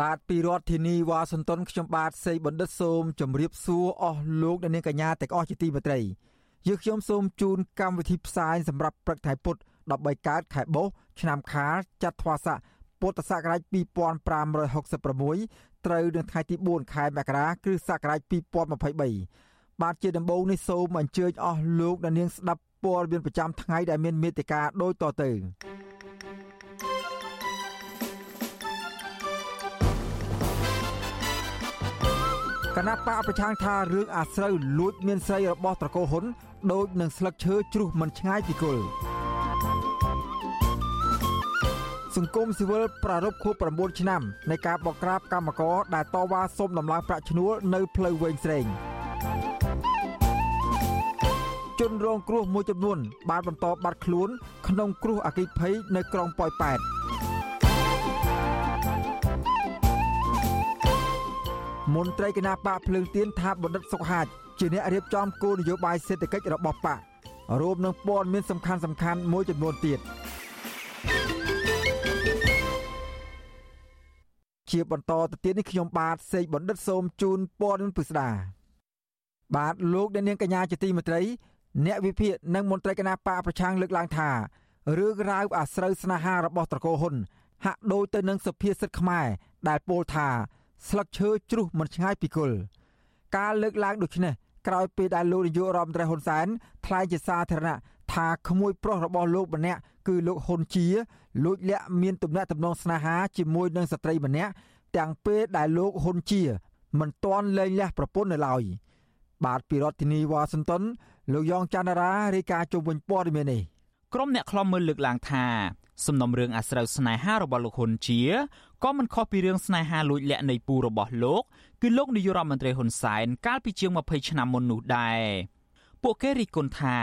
បាទពីរដ្ឋធានីវ៉ាស៊ីនតោនខ្ញុំបាទសេកបណ្ឌិតសូមជម្រាបសួរអស់លោកអ្នកនាងកញ្ញាទាំងអស់ជាទីមេត្រីយើខ្ញុំសូមជូនកម្មវិធីផ្សាយសម្រាប់ព្រឹកថ្ងៃពុទ្ធ13កើតខែបោះឆ្នាំខាលចត្វាស័កពុទ្ធសករាជ2566ត្រូវនៅថ្ងៃទី4ខែមករាគ្រិស្តសករាជ2023បាទជាដំបូងនេះសូមអញ្ជើញអស់លោកអ្នកនាងស្ដាប់ព័ត៌មានប្រចាំថ្ងៃដែលមានមេត្តាដូចតទៅ គណៈបកប្រឆាំងថារឿងអាស្រូវលួចមានស្រីរបស់ត្រកូលហ៊ុនដូចនឹងស្លឹកឈើជ្រុះមិនឆ្ងាយពីគល់សង្គមស៊ីវិលប្រារព្ធខួប9ឆ្នាំនៃការបកក្រាបកម្មករដែលតវ៉ាសុំដំឡើងប្រាក់ឈ្នួលនៅផ្លូវវែងស្រេងជនរងគ្រោះមួយចំនួនបានបន្តបាត់ខ្លួនក្នុងគ្រោះអគ្គិភ័យនៅក្រុងប៉ោយប៉ែត មន្ត្រីគណៈបកភ្លើងទៀនថាបណ្ឌិតសុកហាជជាអ្នករៀបចំគោលនយោបាយសេដ្ឋកិច្ចរបស់បករួមនឹងព័ត៌មានសំខាន់សំខាន់មួយចំនួនទៀតជាបន្តទៅទៀតនេះខ្ញុំបាទសេកបណ្ឌិតសូមជូនព័ត៌មានពិស្ដាបាទលោកអ្នកនាងកញ្ញាជាទីមេត្រី អ្នកវិភាគនិងមន្ត្រីគណៈបកប្រឆាំងលើកឡើងថារឿងរ៉ាវអាស្រូវស្នេហារបស់ត្រកូលហ៊ុនហាក់ដូចទៅនឹងសុភាសិតខ្មែរដែលពោលថា ស្លឹកឈើជ្រុះមិនឆ្ងាយពីគល់ការលើកឡើងដូចនេះក្រោយពេលដែលលោកនាយករដ្ឋមន្ត្រីហ៊ុនសែនថ្លែងជាសាធារណៈថាក្មួយប្រុសរបស់លោកម្នាក់គឺលោកហ៊ុនជាលួចលាក់មានទំនាក់ទំនងស្នេហាជាមួយនឹងស្ត្រីម្នាក់ទាំងពេលដែលលោកហ៊ុនជា មិនទាន់លែងលះប្រពន្ធនៅឡើយបាទពីរដ្ឋធានីវ៉ាស៊ីនតោនលោកយ៉ងច័ន្ទរារាយការណ៍ជុំវិញព័ត៌មាននេះក្រុមអ្នកខ្លំមើលលើកឡើងថា សំណុំរឿងអាស្រូវស្នេហារបស់លោកហ៊ុនជាក៏មិនខុសពីរឿងស្នេហាលួចលាក់នៃពូរបស់លោកគឺលោកនាយករដ្ឋមន្ត្រីហ៊ុនសែនកាលពីជាង20ឆ្នាំមុននោះដែរពួកគេរិះគន់ថា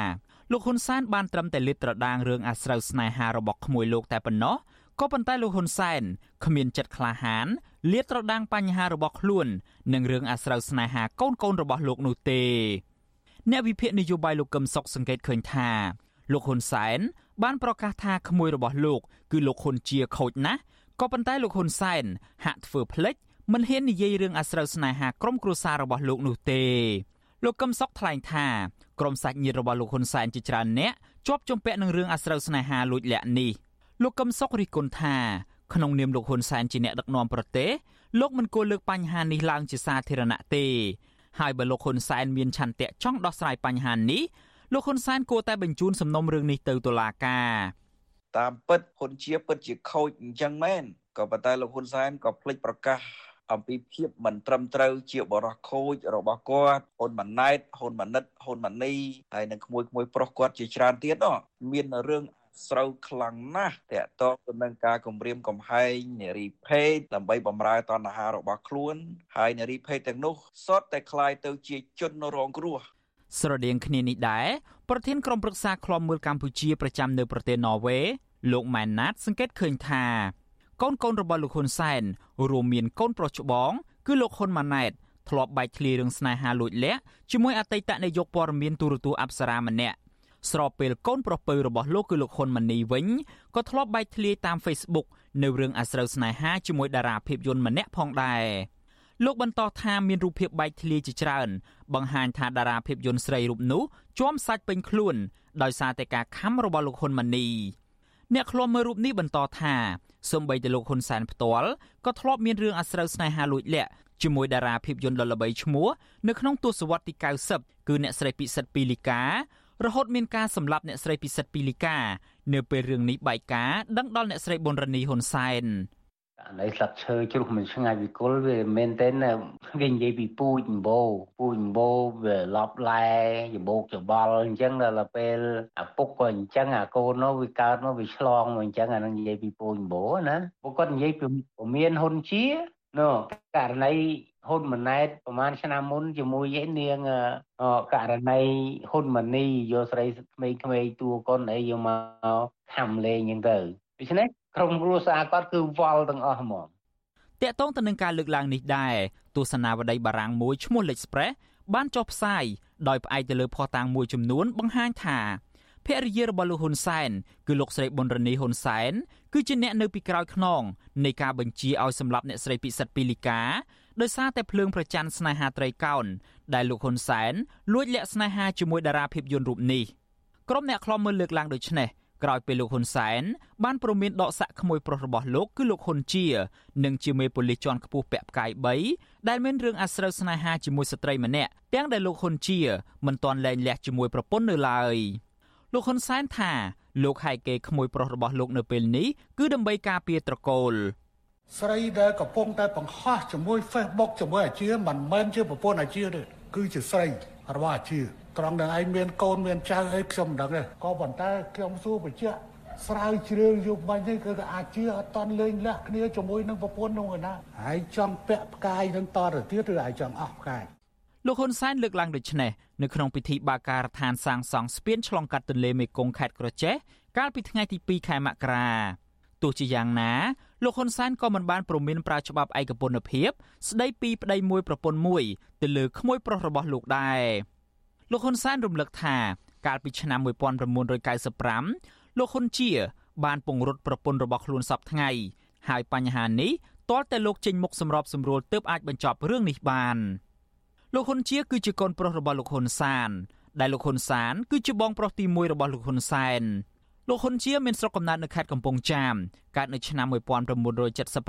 លោកហ៊ុនសែនបានត្រឹមតែលាតត្រដាងរឿងអាស្រូវស្នេហារបស់ក្មួយលោកតែប៉ុណ្ណោះក៏ប៉ុន្តែលោកហ៊ុនសែនគ្មានចិត្តក្លាហានលាតត្រដាងបញ្ហារបស់ខ្លួននិងរឿងអាស្រូវស្នេហាកូនកូនរបស់លោកនោះទេអ្នកវិភាគនយោបាយលោកកឹមសុខសង្កេតឃើញថាលោកហ៊ុនសែន បានប្រកាសថាក្មួយរបស់លោកគឺលោកហ៊ុនជាខូចណាស់ក៏ប៉ុន្តែលោកហ៊ុនសែនហាក់ធ្វើផ្លិចមិនហ៊ាននិយាយរឿងអាស្រូវស្នេហាក្រុមគ្រួសាររបស់លោកនោះទេលោកកឹមសុខថ្លែងថាក្រុមសាច់ញាតិរបស់លោកហ៊ុនសែនជាច្រើនអ្នកជាប់ជំពាក់នឹងរឿងអាស្រូវស្នេហាលួចលាក់នេះលោកកឹមសុខរិះគន់ថាក្នុងនាមលោកហ៊ុនសែនជាអ្នកដឹកនាំប្រទេសលោកមិនគួរលើកបញ្ហានេះឡើងជាសាធារណៈទេហើយបើលោកហ៊ុនសែនមានឆន្ទៈចង់ដោះស្រាយបញ្ហានេះ លោកហ៊ុនសែនគួរតែបញ្ជូនសំណុំរឿងនេះទៅតុលាការតាមពិតហ៊ុនជាពិតជាខូចអញ្ចឹងមែនក៏ប៉ុន្តែលោកហ៊ុនសែនក៏ភ្លេចប្រកាសអំពីភាពមិនត្រឹមត្រូវជាបរិះខូចរបស់គាត់ហ៊ុនម៉ាណែតហ៊ុនម៉ាណិតហ៊ុនម៉ានីហើយនឹងក្មួយក្មួយប្រុសគាត់ជាច្រើនទៀតមានរឿងស្រូវខ្លាំងណាស់តកតងទៅនឹងការគម្រាមកំហែងនារីភេទដើម្បីបំរើតណ្ហារបស់ខ្លួនហើយនារីភេទទាំងនោះសុទ្ធតែคล้ายទៅជាជនរងគ្រោះ ស្រដៀងគ្នានេះដែរប្រធានក្រុមប្រឹក្សាឃ្លាំមើលកម្ពុជាប្រចាំនៅប្រទេសន័រវេលោកម៉ែនណាត សង្កេតឃើញថាកូនកូនរបស់លោកហ៊ុនសែនរួមមានកូនប្រុសច្បង គឺលោកហ៊ុនម៉ាណែតធ្លាប់បែកធ្លាយរឿងស្នេហាលួចលាក់ជាមួយអតីតនាយកព័ត៌មានទូរទស្សន៍អប្សរាម្នាក់ស្របពេលកូនប្រុសពៅរបស់លោកគឺលោកហ៊ុនម៉ាណីវិញក៏ធ្លាប់បែកធ្លាយតាម Facebook នៅរឿងអាស្រូវស្នេហាជាមួយតារាភាពយន្តម្នាក់ផងដែរ លោកបន្តថាមានរូបភាពបែកធ្លាយជាច្រើន បង្ហាញថាតារាភាពយន្តស្រីរូបនោះជាំសាច់ពេញខ្លួនដោយសារតែការខំរបស់លោកហ៊ុនម៉ាណីអ្នកឃ្លាំមើលរូបនេះបន្តថាសូម្បីតែលោកហ៊ុនសែនផ្ទាល់ក៏ធ្លាប់មានរឿងអាស្រូវស្នេហាលួចលាក់ជាមួយតារាភាពយន្តដ៏ល្បីឈ្មោះនៅក្នុងទសវត្សរ៍ទី90គឺអ្នកស្រីពិសិដ្ឋពីលីការហូតមានការសម្លាប់អ្នកស្រីពិសិដ្ឋពីលីកានៅពេលរឿងនេះបែកការដឹងដល់អ្នកស្រីប៊ុនរនីហ៊ុនសែន អានេះស្លឹកឈើជ្រុះមិនឆ្ងាយពីគល់វាមែនទេគេនិយាយពីពូជអម្បូពូជអម្បូវាឡប់ឡែច្បោកច្បល់អញ្ចឹងដល់ពេលអាពុកក៏អញ្ចឹងអាកូននោះវាកើតមកវាឆ្លងមកអញ្ចឹងអានឹងនិយាយពីពូជអម្បូណាពួកគាត់និយាយពីមានហ៊ុនជានោះករណីហ៊ុនម៉ាណែតប្រហែលឆ្នាំមុនជាមួយឯនាងករណីហ៊ុនម៉ានីយកស្រីក្មេងៗតួកុនអីយកមកខំលេងអញ្ចឹងទៅដូច្នេះ ក្រុមគ្រួសារគាត់គឺវល់ទាំងអស់ហ្មងតកតងទៅនឹងការលើកឡើងនេះដែរទស្សនាវដ្តីបារាំងមួយឈ្មោះ L'Express បានចុះផ្សាយដោយផ្អែកទៅលើភស្តុតាងមួយចំនួនបង្ហាញថាភរិយារបស់លោកហ៊ុនសែនគឺលោកស្រីប៊ុនរនីហ៊ុនសែនគឺជាអ្នកនៅពីក្រោយខ្នងនៃការបញ្ជាឲ្យសម្លាប់អ្នកស្រីពិសិដ្ឋពីលីកាដោយសារតែភ្លើងប្រច័ណ្ឌស្នេហាត្រីកោណដែលលោកហ៊ុនសែនលួចលាក់ស្នេហាជាមួយតារាភាពយន្តរូបនេះក្រុមអ្នកខ្លំមើលលើកឡើងដូចនេះ ក្រោយពេលលោកហ៊ុនសែនបានព្រមានដកសាក់ក្មួយប្រុសរបស់លោកគឺលោកហ៊ុនជានិងជាមេប៉ូលីសជាន់ខ្ពស់ពាក់ផ្កាយ3ដែលមានរឿងអាស្រូវស្នេហាជាមួយស្ត្រីម្នាក់ទាំងដែលលោកហ៊ុនជាមិនទាន់លែងលះជាមួយប្រពន្ធនៅឡើយលោកហ៊ុនសែនថាលោកហែកគេក្មួយប្រុសរបស់លោកនៅពេលនេះគឺដើម្បីការពារត្រកូលស្រីដែលកំពុងតែបង្ហោះជាមួយ Facebook ជាមួយអាជាមិនមែនជាប្រពន្ធអាជាទេគឺជាស្រីរបស់អាជា ត្រង់ដែលឯងមានកូនមានចៅអីខ្ញុំមិនដឹងទេក៏ប៉ុន្តែខ្ញុំសួរបញ្ជាក់ស្រាវជ្រាវយុបបាញ់នេះគឺអាចជាអត់តន់លេងលះគ្នាជាមួយនឹងប្រពន្ធនោះឯណាហើយចង់ពាក់ផ្កាយនឹងតទៅទៀតឬអាចចង់អស់ផ្កាយលោកហ៊ុនសែនលើកឡើងដូចនេះនៅក្នុងពិធីបាការដ្ឋានសាងសង់ស្ពានឆ្លងកាត់ទន្លេមេគង្គខេត្តក្រចេះកាលពីថ្ងៃទី2ខែមករាទោះជាយ៉ាងណាលោកហ៊ុនសែនក៏មិនបានព្រមានប្រើច្បាប់ឯកពន្ធភាពស្ដីពីប្តីមួយប្រពន្ធមួយទៅលើក្មួយប្រុសរបស់លោកដែរ លោកហ៊ុនសែនរំលឹកថាកាលពីឆ្នាំ1995លោកហ៊ុនជា បានពង្រត់ប្រពន្ធរបស់ខ្លួនសពថ្ងៃហើយបញ្ហានេះទាល់តែលោកចេញមុខសម្របសម្រួលទើបអាចបញ្ចប់រឿងនេះបានលោកហ៊ុនជាគឺជាកូនប្រុសរបស់លោកហ៊ុនសាន ដែលលោកហ៊ុនសាន គឺជាបងប្រុសទី1របស់លោកហ៊ុនសែនលោកហ៊ុនជាមានស្រុកកំណើតនៅខេត្តកំពង់ចាមកើតនៅឆ្នាំ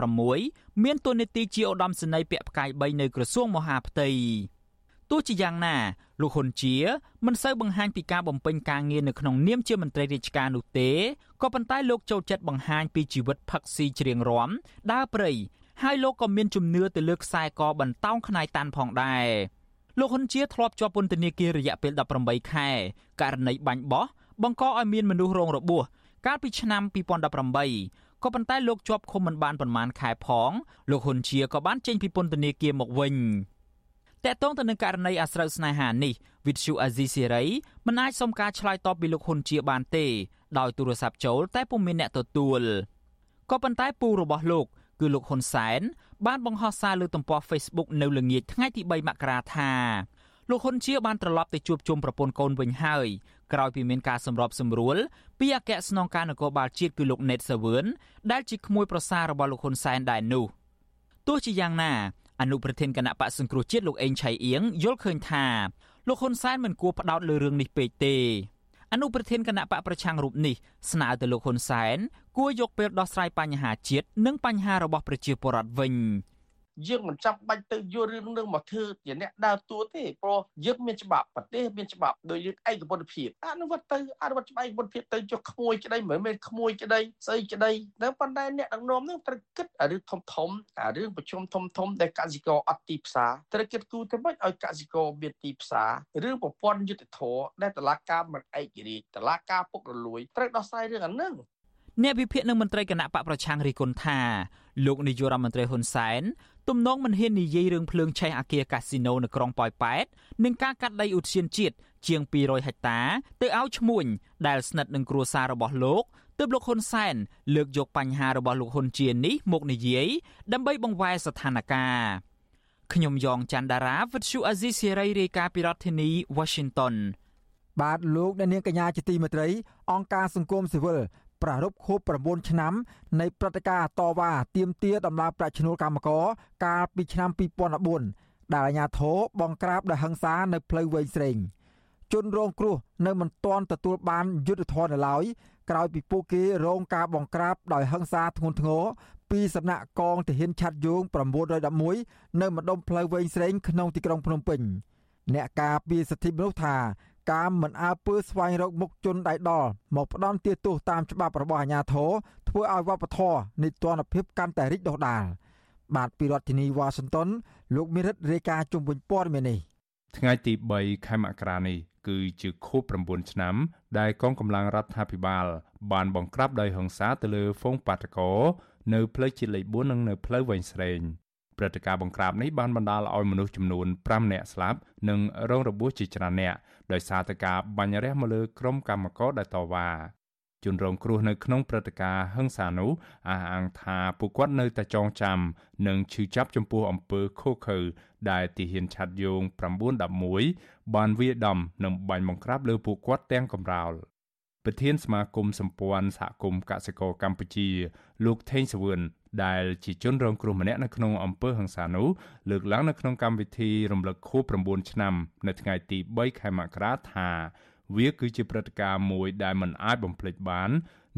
1976មានតួនាទីជាឧត្តមសេនីយ៍ពាក់ផ្កាយ3នៅក្រសួងមហាផ្ទៃទោះជាយ៉ាងណា លោកហ៊ុនជាមិនសូវបង្ហាញពីការបំពេញការងារនៅក្នុងនាមជាមន្ត្រីរាជការនោះទេក៏ប៉ុន្តែលោកចូលចិត្តបង្ហាញពីជីវិតផឹកស៊ីច្រៀងរាំដើរព្រៃហើយលោកក៏មានជំនឿទៅលើខ្សែកបន្តោងខ្នាយតាន់ផងដែរលោកហ៊ុនជាធ្លាប់ជាប់ពន្ធនាគាររយៈពេល18ខែករណីបាញ់បោះបង្កឲ្យមានមនុស្សរងរបួសកាលពីឆ្នាំ2018ក៏ប៉ុន្តែលោកជាប់ឃុំមិនបានប្រមាណខែផងលោកហ៊ុនជាក៏បានចេញពីពន្ធនាគារមកវិញ តកតងទៅនឹងករណីអាស្រូវស្នេហានេះវិទ្យុអាស៊ីសេរីមិនអាចសុំការឆ្លើយតបពីលោកហ៊ុនជាបានទេ ដោយទូរស័ព្ទចូលតែពុំមានអ្នកទទួលក៏ប៉ុន្តែពូរបស់លោក គឺលោកហ៊ុនសែនបានបង្ហោះសារលើទំព័រ Facebook នៅល្ងាចថ្ងៃទី3មករាថាលោកហ៊ុនជាបានត្រឡប់ទៅជួបជុំប្រពន្ធកូនវិញហើយក្រោយពីមានការសម្របសម្រួលពីអគ្គស្នងការនគរបាលជាតិគឺលោកណេតសាវឿនដែលជាក្មួយប្រសាររបស់លោកហ៊ុនសែនដែរនោះទោះជាយ៉ាងណា អនុប្រធានគណៈបកសង្គ្រោះជាតិលោកអេងឆៃអៀងយល់ឃើញថាលោកហ៊ុនសែនមិនគួរផ្ដោតលើរឿងនេះពេកទេអនុប្រធានគណៈបកប្រឆាំងរូបនេះស្នើទៅលោកហ៊ុនសែនគួរយកពេលដោះស្រាយបញ្ហាជាតិនិងបញ្ហារបស់ប្រជាពលរដ្ឋវិញ យើងមិនចាំបាច់ទៅយករឿងនឹងមកធ្វើជាអ្នកដើរតួទេព្រោះយើងមានច្បាប់ប្រទេសមានច្បាប់ដោយយើងឯកពន្ធភាពអនុវត្តទៅអនុវត្តច្បាប់ឯកពន្ធភាពទៅចុះក្មួយក្តីមិនមែនក្មួយក្តីស្អីក្តីតែប៉ុន្តែអ្នកដឹកនាំនឹងត្រូវគិតរឿងធំធំអារឿងប្រជុំធំធំដែលកសិករអត់ទីផ្សារត្រូវគិតគូរទៅមិនឲ្យកសិករមានទីផ្សាររឿងប្រព័ន្ធយុទ្ធធរដែលតឡាការមិនឯករាជ្យតឡាការពុករលួយត្រូវដោះស្រាយរឿងអានឹងអ្នកវិភាគនឹងមន្ត្រីគណៈបកប្រឆាំងរីគុណថា លោកនាយករដ្ឋមន្ត្រីហ៊ុនសែនទំនងមិនហ៊ាននិយាយរឿងភ្លើងឆេះអាគារកាស៊ីណូនៅក្រុងប៉ោយប៉ែតនិងការកាត់ដីឧទ្យានជាតិជាង200ហិកតាទៅឲ្យឈ្មួញដែលស្និទ្ធនឹងគ្រួសាររបស់លោកទើបលោកហ៊ុនសែនលើកយកបញ្ហារបស់លោកហ៊ុនជានេះមកនិយាយដើម្បីបង្វែរស្ថានភាពខ្ញុំយ៉ងច័ន្ទដារាវិទ្យុអាស៊ីសេរីរាយការណ៍ពីរដ្ឋធានី Washington បាទលោកអ្នកនាងកញ្ញាជាទីមេត្រីអង្គការសង្គមស៊ីវិល ប្រារព្ធខួប9ឆ្នាំនៃព្រឹត្តិការណ៍តវ៉ាទាមទារដំណើរប្រាក់ឈ្នួលកម្មករកាលពីឆ្នាំ2014ដែលអាជ្ញាធរបង្ក្រាបដោយហិង្សានៅផ្លូវវែងស្រេងជនរងគ្រោះនៅមិនទាន់ទទួលបានយុត្តិធម៌នៅឡើយក្រោយពីពួកគេរងការបង្ក្រាបដោយហិង្សាធ្ងន់ធ្ងរពីសំណាក់កងទាហានឆ័ត្រយោង911នៅម្ដុំផ្លូវវែងស្រេងក្នុងទីក្រុងភ្នំពេញអ្នកការពារសិទ្ធិមនុស្សថា ការមិនអើពើស្វែងរកមុខជនដៃដល់មកផ្ដន់ទាទោសតាមច្បាប់របស់អាជ្ញាធរធ្វើឲ្យវប្បធម៌នៃទណ្ឌភាពកាន់តែរីកដុះដាលបាទពីរដ្ឋធានីវ៉ាស៊ីនតោនលោកមេរិតរាយការណ៍ជុំវិញព័ត៌មាននេះថ្ងៃទី3ខែមករានេះគឺជាខួប9ឆ្នាំ ដែលកងកម្លាំងរដ្ឋាភិបាល បានបង្ក្រាបដោយហិង្សាទៅលើហ្វូងបាតកោនៅផ្លូវជាតិលេខ4និងនៅផ្លូវវែងស្រេង ព្រឹត្តិការណ៍បង្ក្រាបនេះបានបណ្ដាលឲ្យមនុស្សចំនួន5នាក់ស្លាប់និងរងរបួសជាច្រើននាក់ដោយសារតែការបាញ់រះមកលើក្រុមកម្មករដែលតវ៉ាជនរងគ្រោះនៅក្នុងព្រឹត្តិការណ៍ហឹង្សានោះអះអាងថាពួកគាត់នៅតែចងចាំនិងឈឺចាប់ចំពោះអំពើខុសខើដែលទាហានឆាត់យោង911បានវាយដំនិងបាញ់បង្ក្រាបលើពួកគាត់ទាំងកំរោលប្រធានសមាគមសម្ព័ន្ធសហគមន៍កសិករកម្ពុជា លោកថេងសវឿន ដែលជាជនរងគ្រោះម្នាក់នៅក្នុងអំពើហិង្សានោះលើកឡើងនៅក្នុងកម្មវិធីរំលឹកខួប9ឆ្នាំនៅថ្ងៃទី3ខែមករាថាវាគឺជាព្រឹត្តិការណ៍មួយដែលមិនអាចបំភ្លេចបាន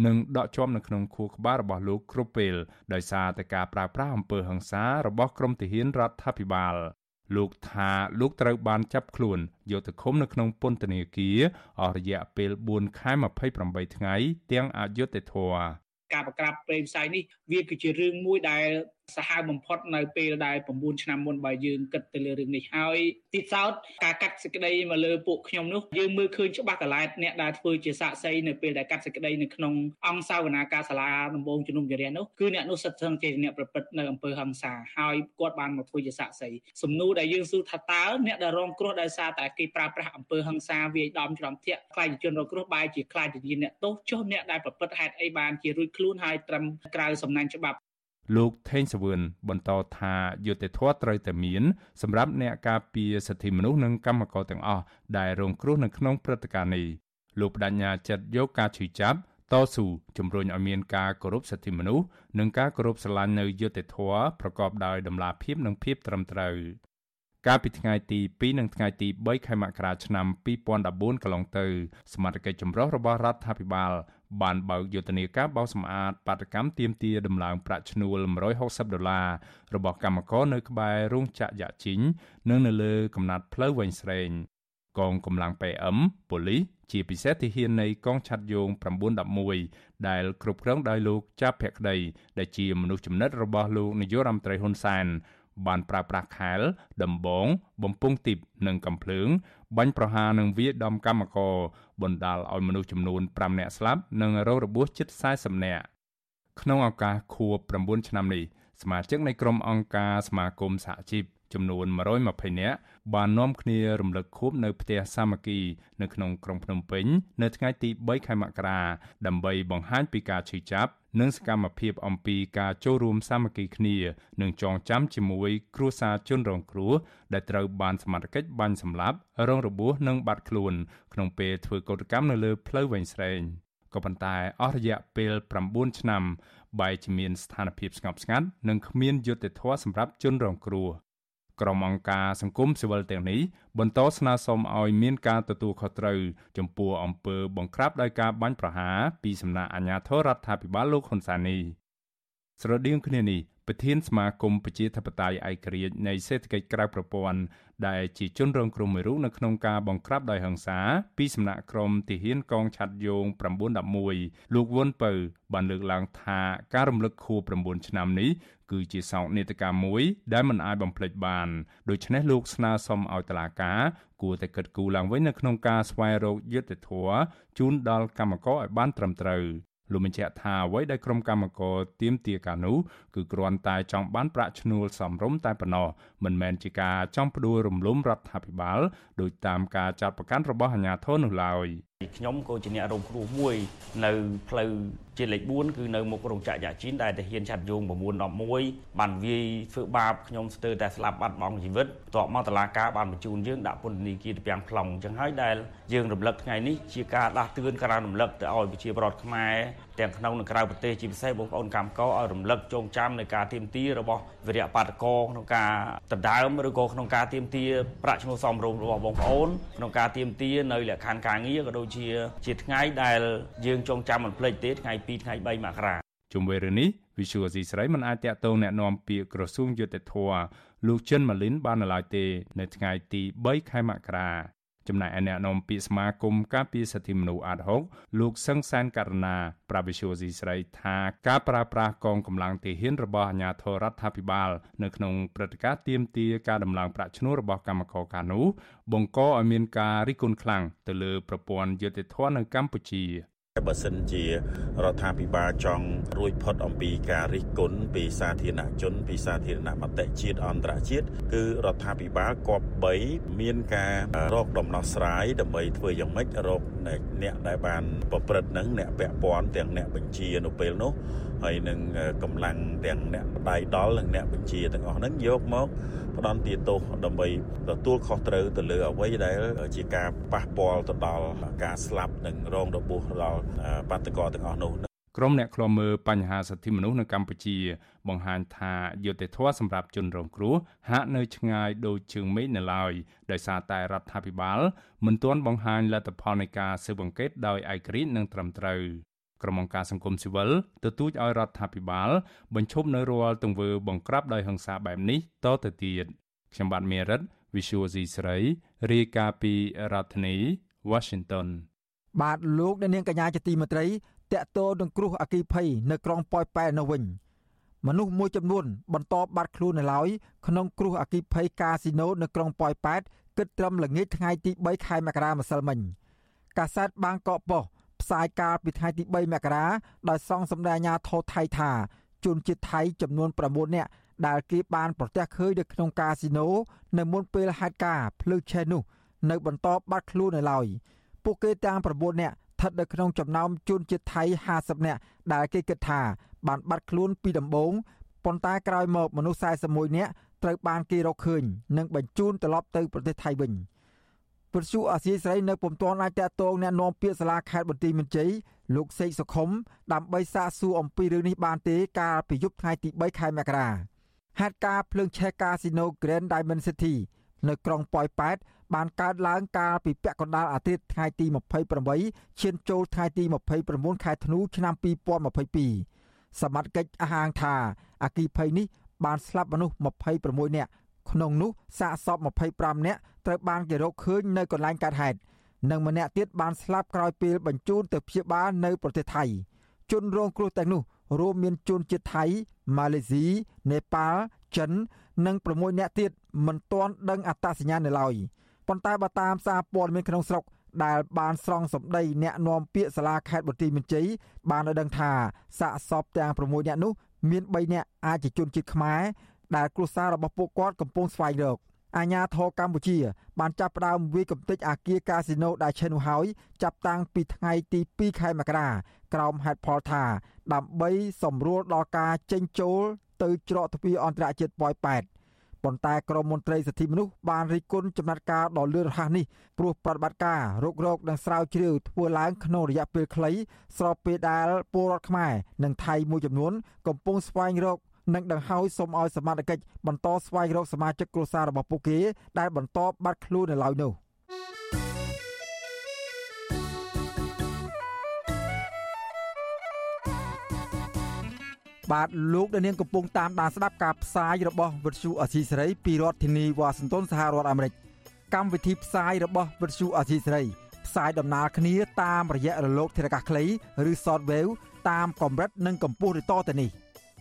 និងដកជាប់នៅក្នុងខួរក្បាលរបស់លោកគ្រប់ពេលដោយសារតែការប្រើប្រាស់អំពើហិង្សារបស់ក្រុមទាហានរដ្ឋាភិបាលលោកថាលោកត្រូវបានចាប់ខ្លួនយកទៅឃុំនៅក្នុងពន្ធនាគារអស់រយៈពេល4ខែ28ថ្ងៃទាំងអយុត្តិធម៌ ការប្រក្រាបព្រៃផ្សៃនេះវាគឺជារឿងមួយដែល សាហាវបំផុតនៅពេលដែល9ឆ្នាំមុនបើយើងគិតទៅលើរឿងនេះហើយទីសោតការកាត់សេចក្តីមកលើពួកខ្ញុំនោះយើងមើលឃើញច្បាស់កឡែតអ្នកដែលធ្វើជាសាក្សីនៅពេលដែលកាត់សេចក្តីនៅក្នុងអង្គសាវនាការសាលាដំបងជំនុំជម្រះនោះគឺអ្នកនោះសិតសឹងជាអ្នកប្រព្រឹត្តនៅអំពើហិង្សាហើយគាត់បានមកធ្វើជាសាក្សីសំណួរដែលយើងសួរថាតើអ្នកដែលរងគ្រោះដោយសារតែគេប្រើប្រាស់អំពើហិង្សាវាយដំច្រំធាក់ខ្លាចជនរងគ្រោះបែរជាខ្លាចជាអ្នកទោសចុះអ្នកដែលប្រព្រឹត្តហេតុអីបានជារួចខ្លួនហើយត្រឹមក្រៅសំណាញ់ច្បាប់ លោកថេងសវឿនបន្តថាយុត្តិធម៌ត្រូវតែមានសម្រាប់អ្នកការពារសិទ្ធិមនុស្សនិងកម្មករទាំងអស់ដែលរងគ្រោះនៅក្នុងព្រឹត្តិការណ៍នេះលោកបដញ្ញាចិត្តយកការឈឺចាប់តស៊ូជំរុញឲ្យមានការគោរពសិទ្ធិមនុស្សនិងការគោរពស្រឡាញ់នៅយុត្តិធម៌ប្រកបដោយតម្លាភាពនិងភាពត្រឹមត្រូវកាលពីថ្ងៃទី2និងថ្ងៃទី3ខែមករាឆ្នាំ2014កន្លងទៅសមាជិកចម្រុះរបស់រដ្ឋាភិបាល បានបើកយុទ្ធនាការបោសសម្អាតបាតកម្មទៀមទាដំឡើងប្រាក់ឈ្នួល160ដុល្លាររបស់កម្មករនៅក្បែររោងចក្រយ៉ាជីងនិងនៅលើកំណាត់ផ្លូវវែងស្រេងកងកម្លាំង PM ប៉ូលីសជាពិសេសទាហាននៃកងឆ័ត្រយោង911ដែលគ្រប់គ្រងដោយលោកចាប់ភក្តីដែលជាមនុស្សចំណិតរបស់លោកនាយករដ្ឋមន្ត្រីហ៊ុនសែន បានប្រើប្រាស់ខែល ដំបង បំពង់ទីបនិងកំភ្លើងបាញ់ប្រហារនឹងវាយដំកម្មករបណ្ដាលឲ្យមនុស្សចំនួន5នាក់ស្លាប់និងរងរបួសជិត40នាក់ក្នុងឱកាសខួប9ឆ្នាំនេះសមាជិកនៃក្រុមអង្គការសមាគមសហជីពចំនួន120នាក់បាននាំគ្នារំលឹកខួបនៅផ្ទះសាមគ្គីនៅក្នុងក្រុងភ្នំពេញ នៅថ្ងៃទី3ខែមករាដើម្បីបង្ហាញពីការឈឺចាប់ និងសកម្មភាពអំពីការចូលរួមសាមគ្គីគ្នានិងចងចាំជាមួយគ្រួសារជនរងគ្រោះដែលត្រូវបានសមត្ថកិច្ចបាញ់សម្លាប់រងរបួសនិងបាត់ខ្លួនក្នុងពេលធ្វើកោតកម្មនៅលើផ្លូវវែងស្រេងក៏ប៉ុន្តែអស់រយៈពេល9ឆ្នាំបែរជាមានស្ថានភាពស្ងប់ស្ងាត់និងគ្មានយុត្តិធម៌សម្រាប់ជនរងគ្រោះ ក្រុមអង្គការសង្គមស៊ីវិលទាំងនេះបន្តស្នើសុំឲ្យមានការទទួលខុសត្រូវចំពោះអំពើបង្ក្រាបដោយការបាញ់ប្រហារពីសំណាក់អាជ្ញាធររដ្ឋាភិបាលលោកហ៊ុនសែននេះ ស្រដៀងគ្នានេះប្រធានសមាគមប្រជាធិបតេយ្យឯករាជ្យនៃសេដ្ឋកិច្ចក្រៅប្រព័ន្ធដែលជាជនរងគ្រោះមួយរូបនៅក្នុងការបង្ក្រាបដោយហិង្សាពីសំណាក់ក្រុមទាហានកងឆ័ត្រយោង911លោកវុនពៅបានលើកឡើងថាការរំលឹកខួប9ឆ្នាំនេះគឺជាសោកនាដកម្មមួយដែលមិនអាចបំភ្លេចបានដូច្នេះលោកស្នើសុំឲ្យតុលាការគួរតែគិតគូរឡើងវិញនៅក្នុងការស្វែងរកយុត្តិធម៌ជូនដល់កម្មករឲ្យបានត្រឹមត្រូវ លោកបញ្ជាក់ថាអ្វីដែលក្រុមកម្មករទៀមទាកានោះគឺគ្រាន់តែចង់បានប្រាក់ឈ្នួលសមរម្យតែប៉ុណ្ណោះមិនមែនជាការចង់ផ្ដួលរំលំរដ្ឋាភិបាលដោយតាមការចាត់បង្កាន់របស់អាជ្ញាធរនោះឡើយ ខ្ញុំក៏ជាអ្នករងគ្រោះមួយនៅផ្លូវជាលេខ4គឺនៅមុខរោងចក្រយ៉ាជីនដែលទាហានឆាត់យង911បានវាយធ្វើបាបខ្ញុំស្ទើរតែស្លាប់បាត់បង់ជីវិតបន្ទាប់មកតឡាការបានបញ្ជូនយើងដាក់ពន្ធនាគារទៅពាំង plong អញ្ចឹងហើយដែលយើងរំលឹកថ្ងៃនេះជាការដាស់តឿនការរំលឹកទៅឲ្យប្រជាពលរដ្ឋខ្មែរទាំងក្នុងនិងក្រៅប្រទេសជាពិសេសបងប្អូនកម្មករឲ្យរំលឹកចងចាំនៅការទៀមទារបស់វិរៈបាតកោក្នុងការដណ្ដើមឬក៏ក្នុងការទៀមទាប្រាក់ឈ្នួលសមរម្យរបស់បងប្អូនក្នុងការទៀមទានៅលក្ខខណ្ឌការងារក៏ដូចជាជាថ្ងៃដែលយើងចងចាំមិនភ្លេចទេថ្ងៃ2ថ្ងៃ3មករាជុំវិញរឿងនេះ Visual C ស្រីមិនអាចតាក់ទងแนะនាំពាក្យក្រសួងយុតិធធលោកចិនម៉ាលីនបាននៅឡើយទេ នៅថ្ងៃទី3ខែមករា ចំណែកឯអ្នកនាំពាក្យសមាគមការពារសិទ្ធិមនុស្សអាត6លោកសឹងសានករណាប្រាវិសុយស៊ីស្រីថាការប្រើប្រាស់កងកម្លាំងទាហានរបស់អាជ្ញាធររដ្ឋាភិបាល នៅក្នុងព្រឹត្តិការណ៍ទាមទារការដំឡើងប្រាក់ឈ្នួលរបស់កម្មករកានោះបង្កឲ្យមានការរិះគន់ខ្លាំងទៅលើប្រព័ន្ធយុតិធធននៅកម្ពុជា បើសិនជារដ្ឋាភិបាលចង់រួចផុតអំពីការរិះគន់ពីសាធារណជនពីសាធារណមតិជាតិអន្តរជាតិគឺរដ្ឋាភិបាលគប្បីមានការរកដំណោះស្រាយដើម្បីធ្វើយ៉ាងម៉េចរកអ្នកដែលបានប្រព្រឹត្តនឹងអ្នកពាក់ព័ន្ធទាំងអ្នកបញ្ជានៅពេលនោះ ហើយនឹងកម្លាំងទាំងអ្នកដៃដល់និងអ្នកបញ្ជាទាំងអស់ហ្នឹងយកមកផ្ដន់ទាទោសដើម្បីទទួលខុសត្រូវទៅលើអ្វីដែលជាការប៉ះពាល់ទៅដល់ការស្លាប់និងរងរបួសដល់បាតុករទាំងអស់នោះក្រុមអ្នកឃ្លាំមើលបញ្ហាសិទ្ធិមនុស្សនៅកម្ពុជា បង្ហាញថាយុត្តិធម៌សម្រាប់ជនរងគ្រោះហាក់នៅឆ្ងាយដូចជើងមេឃនៅឡើយដោយសារតែរដ្ឋាភិបាលមិនទាន់បង្ហាញលទ្ធផលនៃការស៊ើបអង្កេតដោយឯករាជ្យនិងត្រឹមត្រូវ ក្រុមអង្គការសង្គមស៊ីវិលទទូចឲ្យរដ្ឋាភិបាល បញ្ឈប់នៅរាល់ទង្វើបង្ក្រាបដោយហិង្សាបែបនេះតទៅទៀតខ្ញុំបាទមេរិត Visual C ស្រីរាយការណ៍ពីរដ្ឋធានី Washington បាទលោកអ្នកនាងកញ្ញាជាទីមេត្រីតកតោនឹងគ្រោះអគិភ័យនៅក្រុងប៉ោយប៉ែនៅវិញមនុស្សមួយចំនួនបន្តបាត់ខ្លួននៅឡើយក្នុងគ្រោះអគិភ័យកាស៊ីណូនៅក្រុងប៉ោយប៉ែតគិតត្រឹមល្ងាចថ្ងៃទី3ខែមករាម្សិលមិញកាសែតបាងកកប៉ុស្តិ៍ ផ្សាយកាលពីថ្ងៃទី3មករាដោយសង្ឃសម្ដែងអាញាធរថៃថាជនជាតិថៃចំនួន9នាក់ដែលគេបានប្រទះឃើញនៅក្នុងកាស៊ីណូនៅមុនពេលហេតុការណ៍ភ្លើងឆេះនោះនៅបន្តបាត់ខ្លួននៅឡើយពួកគេទាំង9នាក់ស្ថិតនៅក្នុងចំណោមជនជាតិថៃ50នាក់ដែលគេគិតថាបានបាត់ខ្លួនពីដំបូងប៉ុន្តែក្រោយមកមនុស្ស41នាក់ត្រូវបានគេរកឃើញនិងបញ្ជូនត្រឡប់ទៅប្រទេសថៃវិញ ពទ្យុអាស៊ីសេរីនៅពុំទាន់អាចតាក់ទងអ្នកនាំពាក្យសាលាខេត្តបន្ទាយមានជ័យលោកសេកសុខុមដើម្បីសាកសួរអំពីរឿងនេះបានទេកាលពីយប់ថ្ងៃទី3ខែមករាហេតុការណ៍ភ្លើងឆេះកាស៊ីណូ Grand Diamond City នៅក្រុងប៉ោយប៉ែតបានកើតឡើងកាលពីពាក់កណ្ដាលអាទិត្យថ្ងៃទី28ឈានចូលថ្ងៃទី29ខែធ្នូឆ្នាំ2022សមត្ថកិច្ចអះអាងថាអគិភ័យនេះបានស្លាប់មនុស្ស26នាក់ ក្នុងនោះសាកសព25នាក់ត្រូវបានគេរកឃើញនៅកន្លែងកើតហេតុនិងម្នាក់ទៀតបានស្លាប់ក្រោយពេលបញ្ជូនទៅព្យាបាលនៅប្រទេសថៃជនរងគ្រោះទាំងនោះរួមមានជនជាតិថៃម៉ាឡេស៊ីនេប៉ាល់ចិន និង6នាក់ទៀតមិនទាន់ដឹងអត្តសញ្ញាណនៅឡើយប៉ុន្តែបើតាមសារព័ត៌មានក្នុងស្រុកដែលបានស្រង់សម្ដីអ្នកនាំពាក្យសាលាខេត្តបន្ទាយមានជ័យបានឲ្យដឹងថាសាកសពទាំង6នាក់នោះមាន3នាក់អាចជាជនជាតិខ្មែរ ដែលគ្រួសាររបស់ពួកគាត់កំពុងស្វែងរកអាញាធរកម្ពុជា បានចាប់ផ្ដើមវាយកំទេចអាគារកាស៊ីណូដែលឈិននោះហើយចាប់តាំងពីថ្ងៃទី2ខែមករាក្រោមហេតុផលថា ដើម្បីសម្រួលដល់ការចេញចូល ទៅច្រកទ្វារអន្តរជាតិប៉ោយប៉ែតប៉ុន្តែក្រមមន្ត្រីសិទ្ធិមនុស្សបានរិះគន់ចំណាត់ការដ៏លឿនរហ័សនេះព្រោះប្រតិបត្តិការរករោគនិងស្រាវជ្រាវធ្វើឡើងក្នុងរយៈពេលខ្លីស្របពេលដែលពលរដ្ឋខ្មែរនិងថៃមួយចំនួនកំពុងស្វែងរក និងដង្ហោយសូមឲ្យសមាជិកបន្តស្វែងរកសមាជិកគ្រួសាររបស់ពួកគេ ដែលបន្តបាត់ខ្លួននៅឡើយនោះបាទលោកដានៀងកំពុងតាមដានស្ដាប់ការផ្សាយរបស់វិទ្យុអសីសេរីពីរដ្ឋធានីវ៉ាស៊ីនតោនសហរដ្ឋអាមេរិកកម្មវិធីផ្សាយរបស់វិទ្យុអសីសេរីផ្សាយដំណើរគ្នាតាមរយៈរលកធារកាសខ្លីឬ Shortwave តាមកម្រិតនិងកម្ពស់ឬតទៅនេះ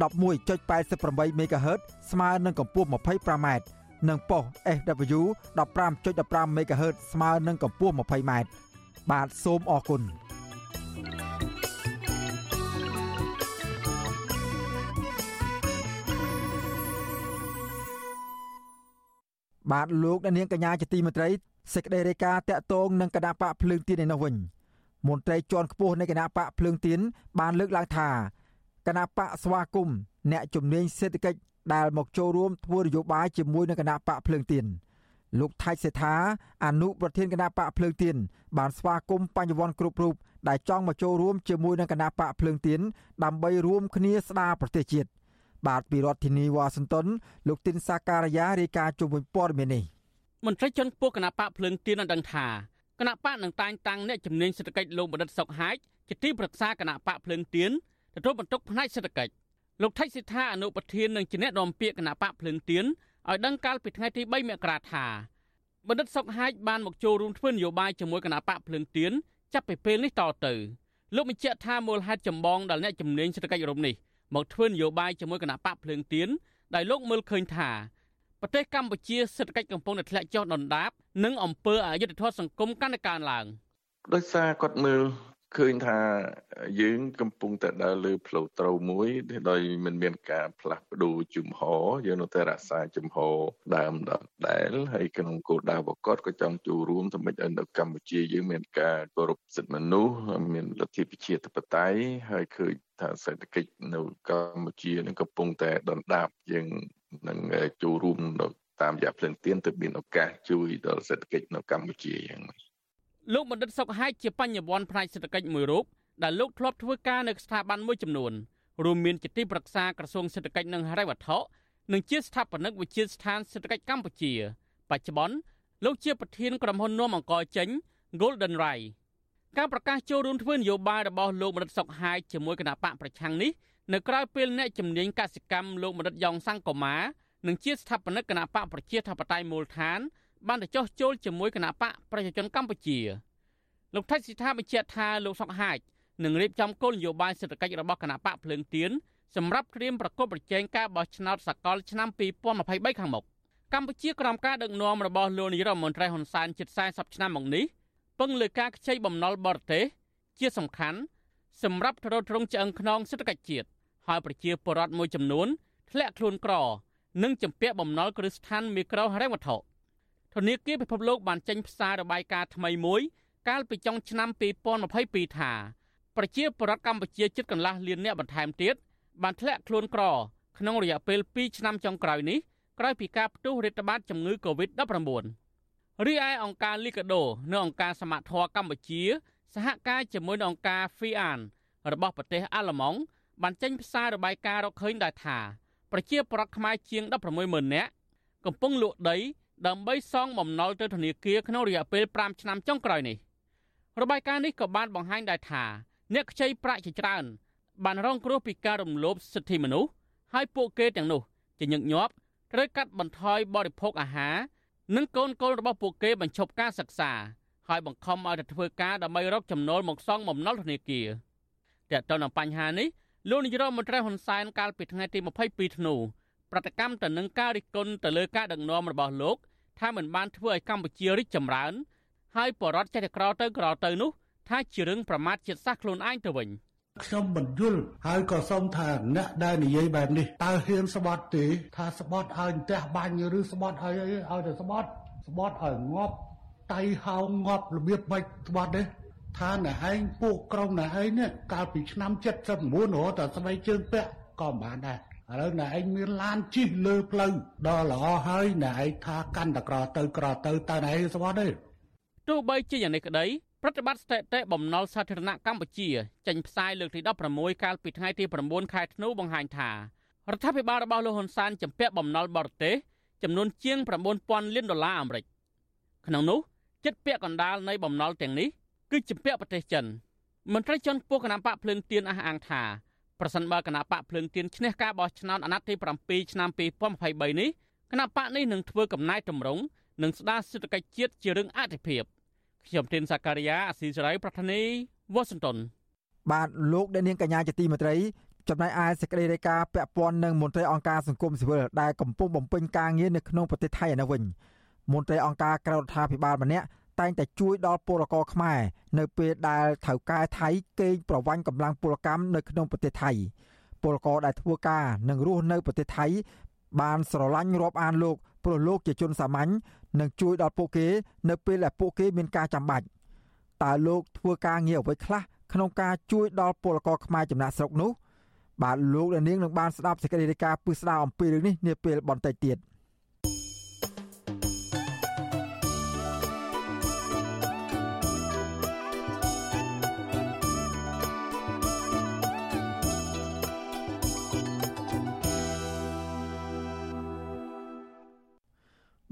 11.88 MHz ស្មើនឹងកម្ពស់ 25m និងប៉ុស SW 15.15 MHz ស្មើនឹងកម្ពស់ 20m បាទសូមអរគុណបាទលោកអ្នកនាងកញ្ញាជាទីមេត្រីសេចក្តីរាយការណ៍តាក់ទងនឹងគណៈបកភ្លើងទៀនឯនោះវិញមន្ត្រីជាន់ខ្ពស់នៃគណៈបកភ្លើងទៀនបានលើកឡើងថា គណៈបកស្វាគមន៍អ្នកជំនាញសេដ្ឋកិច្ចដែលមកចូលរួមធ្វើនយោបាយជាមួយនឹងគណៈបកភ្លើងទៀនលោកថៃសេដ្ឋាអនុប្រធានគណៈបកភ្លើងទៀនបានស្វាគមន៍បញ្ញវន្តគ្រប់រូបដែលចង់មកចូលរួមជាមួយនឹងគណៈបកភ្លើងទៀនដើម្បីរួមគ្នាស្ដារប្រទេសជាតិបាទពីរដ្ឋធានីវ៉ាស៊ីនតោនលោកទីនសាការីយ៉ារាយការណ៍ជុំវិញព័ត៌មាននេះមន្ត្រីជាន់ខ្ពស់គណៈបកភ្លើងទៀនបានដឹងថាគណៈបកនឹងតែងតាំងអ្នកជំនាញសេដ្ឋកិច្ចលោកបណ្ឌិតសុកហាជជាទីប្រឹក្សាគណៈបកភ្លើងទៀន ទទួលបន្ទុកផ្នែកសេដ្ឋកិច្ចលោកថៃសិដ្ឋាអនុប្រធាននឹងជាអ្នកនាំពាក្យគណៈបកភ្លើងទៀនឲ្យដឹងកាលពីថ្ងៃទី3មករាថាបណ្ឌិតសុកហាជបានមកចូលរួមធ្វើនយោបាយជាមួយគណៈបកភ្លើងទៀនចាប់ពីពេលនេះតទៅលោកបញ្ជាក់ថាមូលហេតុចម្បងដែលអ្នកជំនាញសេដ្ឋកិច្ចរូបនេះមកធ្វើនយោបាយជាមួយគណៈបកភ្លើងទៀនដែលលោកមើលឃើញថាប្រទេសកម្ពុជាសេដ្ឋកិច្ចកំពុងតែធ្លាក់ចុះដុនដាបនិងអំពើអយុត្តិធម៌សង្គមកាន់តែកើនឡើងដោយសារគាត់មើល ឃើញថាយើងកំពុងតែដើរលើផ្លូវត្រូវមួយដោយមិនមានការផ្លាស់ប្ដូរជំហរយើងនៅតែរក្សាជំហរដើមដដែលហើយក្នុងគោលដៅប្រកបក៏ចង់ចូលរួមធ្វើម៉េចឲ្យនៅកម្ពុជាយើងមានការគោរពសិទ្ធិមនុស្សមានលទ្ធិប្រជាធិបតេយ្យហើយឃើញថាសេដ្ឋកិច្ចនៅកម្ពុជានឹងកំពុងតែដុនដាបយើងនឹងចូលរួមនៅតាមរយៈភ្លឹងទៀនទៅមានឱកាសជួយដល់សេដ្ឋកិច្ចនៅកម្ពុជាយ៉ាងនេះ លោកបណ្ឌិតសុកហែកជាបញ្ញវន្តផ្នែកសេដ្ឋកិច្ចមួយរូបដែលលោកធ្លាប់ធ្វើការនៅស្ថាប័នមួយចំនួនរួមមានជាទីប្រឹក្សាក្រសួងសេដ្ឋកិច្ចនិងហិរញ្ញវត្ថុនិងជាស្ថាបនិកវិទ្យាស្ថានសេដ្ឋកិច្ចកម្ពុជា បច្ចុប្បន្នលោកជាប្រធានក្រុមហ៊ុននាំអង្គចេញ Golden Rai ការប្រកាសចូលរួមធ្វើនយោបាយរបស់លោកបណ្ឌិតសុកហាយជាមួយគណៈបកប្រឆាំងនេះនៅក្រៅពេលអ្នកជំនាញកសិកម្មលោកបណ្ឌិតយ៉ងសង្គមានិងជាស្ថាបនិកគណៈបកប្រជាធិបតេយ្យមូលដ្ឋាន បានទៅចោះចូលជាមួយគណៈបកប្រជាជនកម្ពុជាលោកថៃសិដ្ឋាបញ្ជាក់ថាលោកសុកហាជនឹងរៀបចំគោលនយោបាយសេដ្ឋកិច្ចរបស់គណៈបកភ្លើងទៀនសម្រាប់ត្រៀមប្រកបប្រជែងការបោះឆ្នោតសកលឆ្នាំ2023ខាងមុខកម្ពុជាក្រោមការដឹកនាំរបស់លោកនាយរដ្ឋមន្ត្រីហ៊ុនសែនជិត40ឆ្នាំមកនេះពឹងលើការខ្ចីបំណុលបរទេសជាសំខាន់សម្រាប់ទ្រទ្រង់ឆ្អឹងខ្នងសេដ្ឋកិច្ចជាតិហើយប្រជាពលរដ្ឋមួយចំនួនធ្លាក់ខ្លួនក្រ និងជំពាក់បំណុលគ្រឹះស្ថានមីក្រូហិរញ្ញវត្ថុ ធនាគារពិភពលោកបានចេញផ្សាយរបាយការណ៍ថ្មីមួយ កាលពីចុងឆ្នាំ2022ថាប្រជាពលរដ្ឋកម្ពុជាជិតកន្លះលាននាក់បន្ថែមទៀតបានធ្លាក់ខ្លួនក្រក្នុងរយៈពេល2ឆ្នាំចុងក្រោយនេះក្រោយពីការផ្ទុះរាតត្បាតជំងឺ Covid-19 រីឯអង្គការ Liga do និងអង្គការសមាធរកម្ពុជា សហការជាមួយនឹងអង្គការ FIAN របស់ប្រទេសអាល្លឺម៉ង់បានចេញផ្សាយរបាយការណ៍រកឃើញដែរថាប្រជាពលរដ្ឋខ្មែរជាង160,000នាក់កំពុងលក់ដី ដើម្បីសងបំណុលទៅធនាគារក្នុងរយៈពេល5ឆ្នាំចុងក្រោយនេះរបាយការណ៍នេះក៏បានបង្ហាញដែរថាអ្នកខ្ចីប្រាក់ជាច្រើន បានរងគ្រោះពីការរំលោភសិទ្ធិមនុស្សហើយពួកគេទាំងនោះជាញឹកញាប់ត្រូវកាត់បន្ថយបរិភោគអាហារនិងកូនកូនរបស់ពួកគេបញ្ឈប់ការសិក្សាហើយបង្ខំឲ្យទៅធ្វើការដើម្បីរកចំណូលមកសងបំណុលធនាគារតែទៅនឹងបញ្ហានេះលោកនាយរដ្ឋមន្ត្រីហ៊ុនសែនកាលពីថ្ងៃទី22ធ្នូប្រតិកម្មទៅនឹងការរិះគន់ទៅលើការដឹកនាំរបស់លោក ថាមិនបានធ្វើឲ្យកម្ពុជារីកចម្រើន ហើយបរដ្ឋចេះតែក្រទៅក្រទៅនោះថាជារឿងប្រមាថជាតិសាសន៍ខ្លួនឯងទៅវិញខ្ញុំមិនយល់ហើយក៏សូមថាអ្នកដែលនិយាយបែបនេះតើហ៊ានស្បត់ទេថាស្បត់ឲ្យផ្ទះបាញ់ឬស្បត់ឲ្យឲ្យតែស្បត់ស្បត់ឲ្យងាប់តៃហោងងាប់របៀបម៉េចស្បត់ទេថាអ្នកឯងពួកក្រុមអ្នកឯងនេះកាលពីឆ្នាំ79រហូតដល់ស្បែកជើងពាក់ក៏មិនបានដែរ ឥឡូវអ្នកឯងមានឡានជិះលើផ្លូវដល់ល្អហើយអ្នកឯងថាកាន់តក្រទៅក្រទៅតើអ្នកឯងស្បត់ទេទោះបីជាយ៉ាងនេះក្តីប្រតិបត្តិស្ថិតិបំណុលសាធារណៈកម្ពុជាចេញផ្សាយលើកទី16កាលពីថ្ងៃទី9ខែធ្នូបង្ហាញថារដ្ឋាភិបាលរបស់លោកហ៊ុនសែនចំពាក់បំណុលបរទេសចំនួនជាង9000លានដុល្លារអាមេរិកក្នុងនោះចិត្តពាក់កណ្ដាលនៃបំណុលទាំងនេះគឺចំពាក់ប្រទេសចិនមន្ត្រីជាន់ខ្ពស់គណៈបកភ្លើងទៀនអះអាងថា ប្រសិនបើគណៈបកភ្លើងទៀនឈ្នះការបោះឆ្នោតអាណត្តិទី7ឆ្នាំ2023នេះគណៈបកនេះនឹងធ្វើកំណែតម្រង់និងស្ដារសេដ្ឋកិច្ចជាតិជារឿងអតិភិបខ្ញុំទីនសាការីយ៉ាអស៊ីសេរីប្រធានីវ៉ាស៊ីនតោនបាទលោកអ្នកនាងកញ្ញាជាទីមេត្រីចំណែកឯសេចក្តីរាយការណ៍ពាក់ព័ន្ធនឹងមន្ត្រីអង្គការសង្គមស៊ីវិលដែលកំពុងបំពេញការងារនៅក្នុងប្រទេសថៃឯនោះវិញមន្ត្រីអង្គការក្រៅរដ្ឋាភិបាលម្នាក់ តែងតែជួយដល់ពលករខ្មែរនៅពេលដែលថៅកែថៃកេងប្រវ័ញ្ចកម្លាំងពលកម្មនៅក្នុងប្រទេសថៃពលករដែលធ្វើការនិងរស់នៅប្រទេសថៃ បានស្រឡាញ់រាប់អានលោកព្រោះលោកជាជនសាមញ្ញនិងជួយដល់ពួកគេ នៅពេលដែលពួកគេមានការចាំបាច់តើលោកធ្វើការងារអ្វីខ្លះក្នុងការជួយដល់ពលករខ្មែរចំណាក់ស្រុកនោះបាទលោកនាងនឹងបានស្ដាប់សេចក្តីរាយការណ៍ពឹស្ដារអំពីរឿងនេះនាពេលបន្តិចទៀត។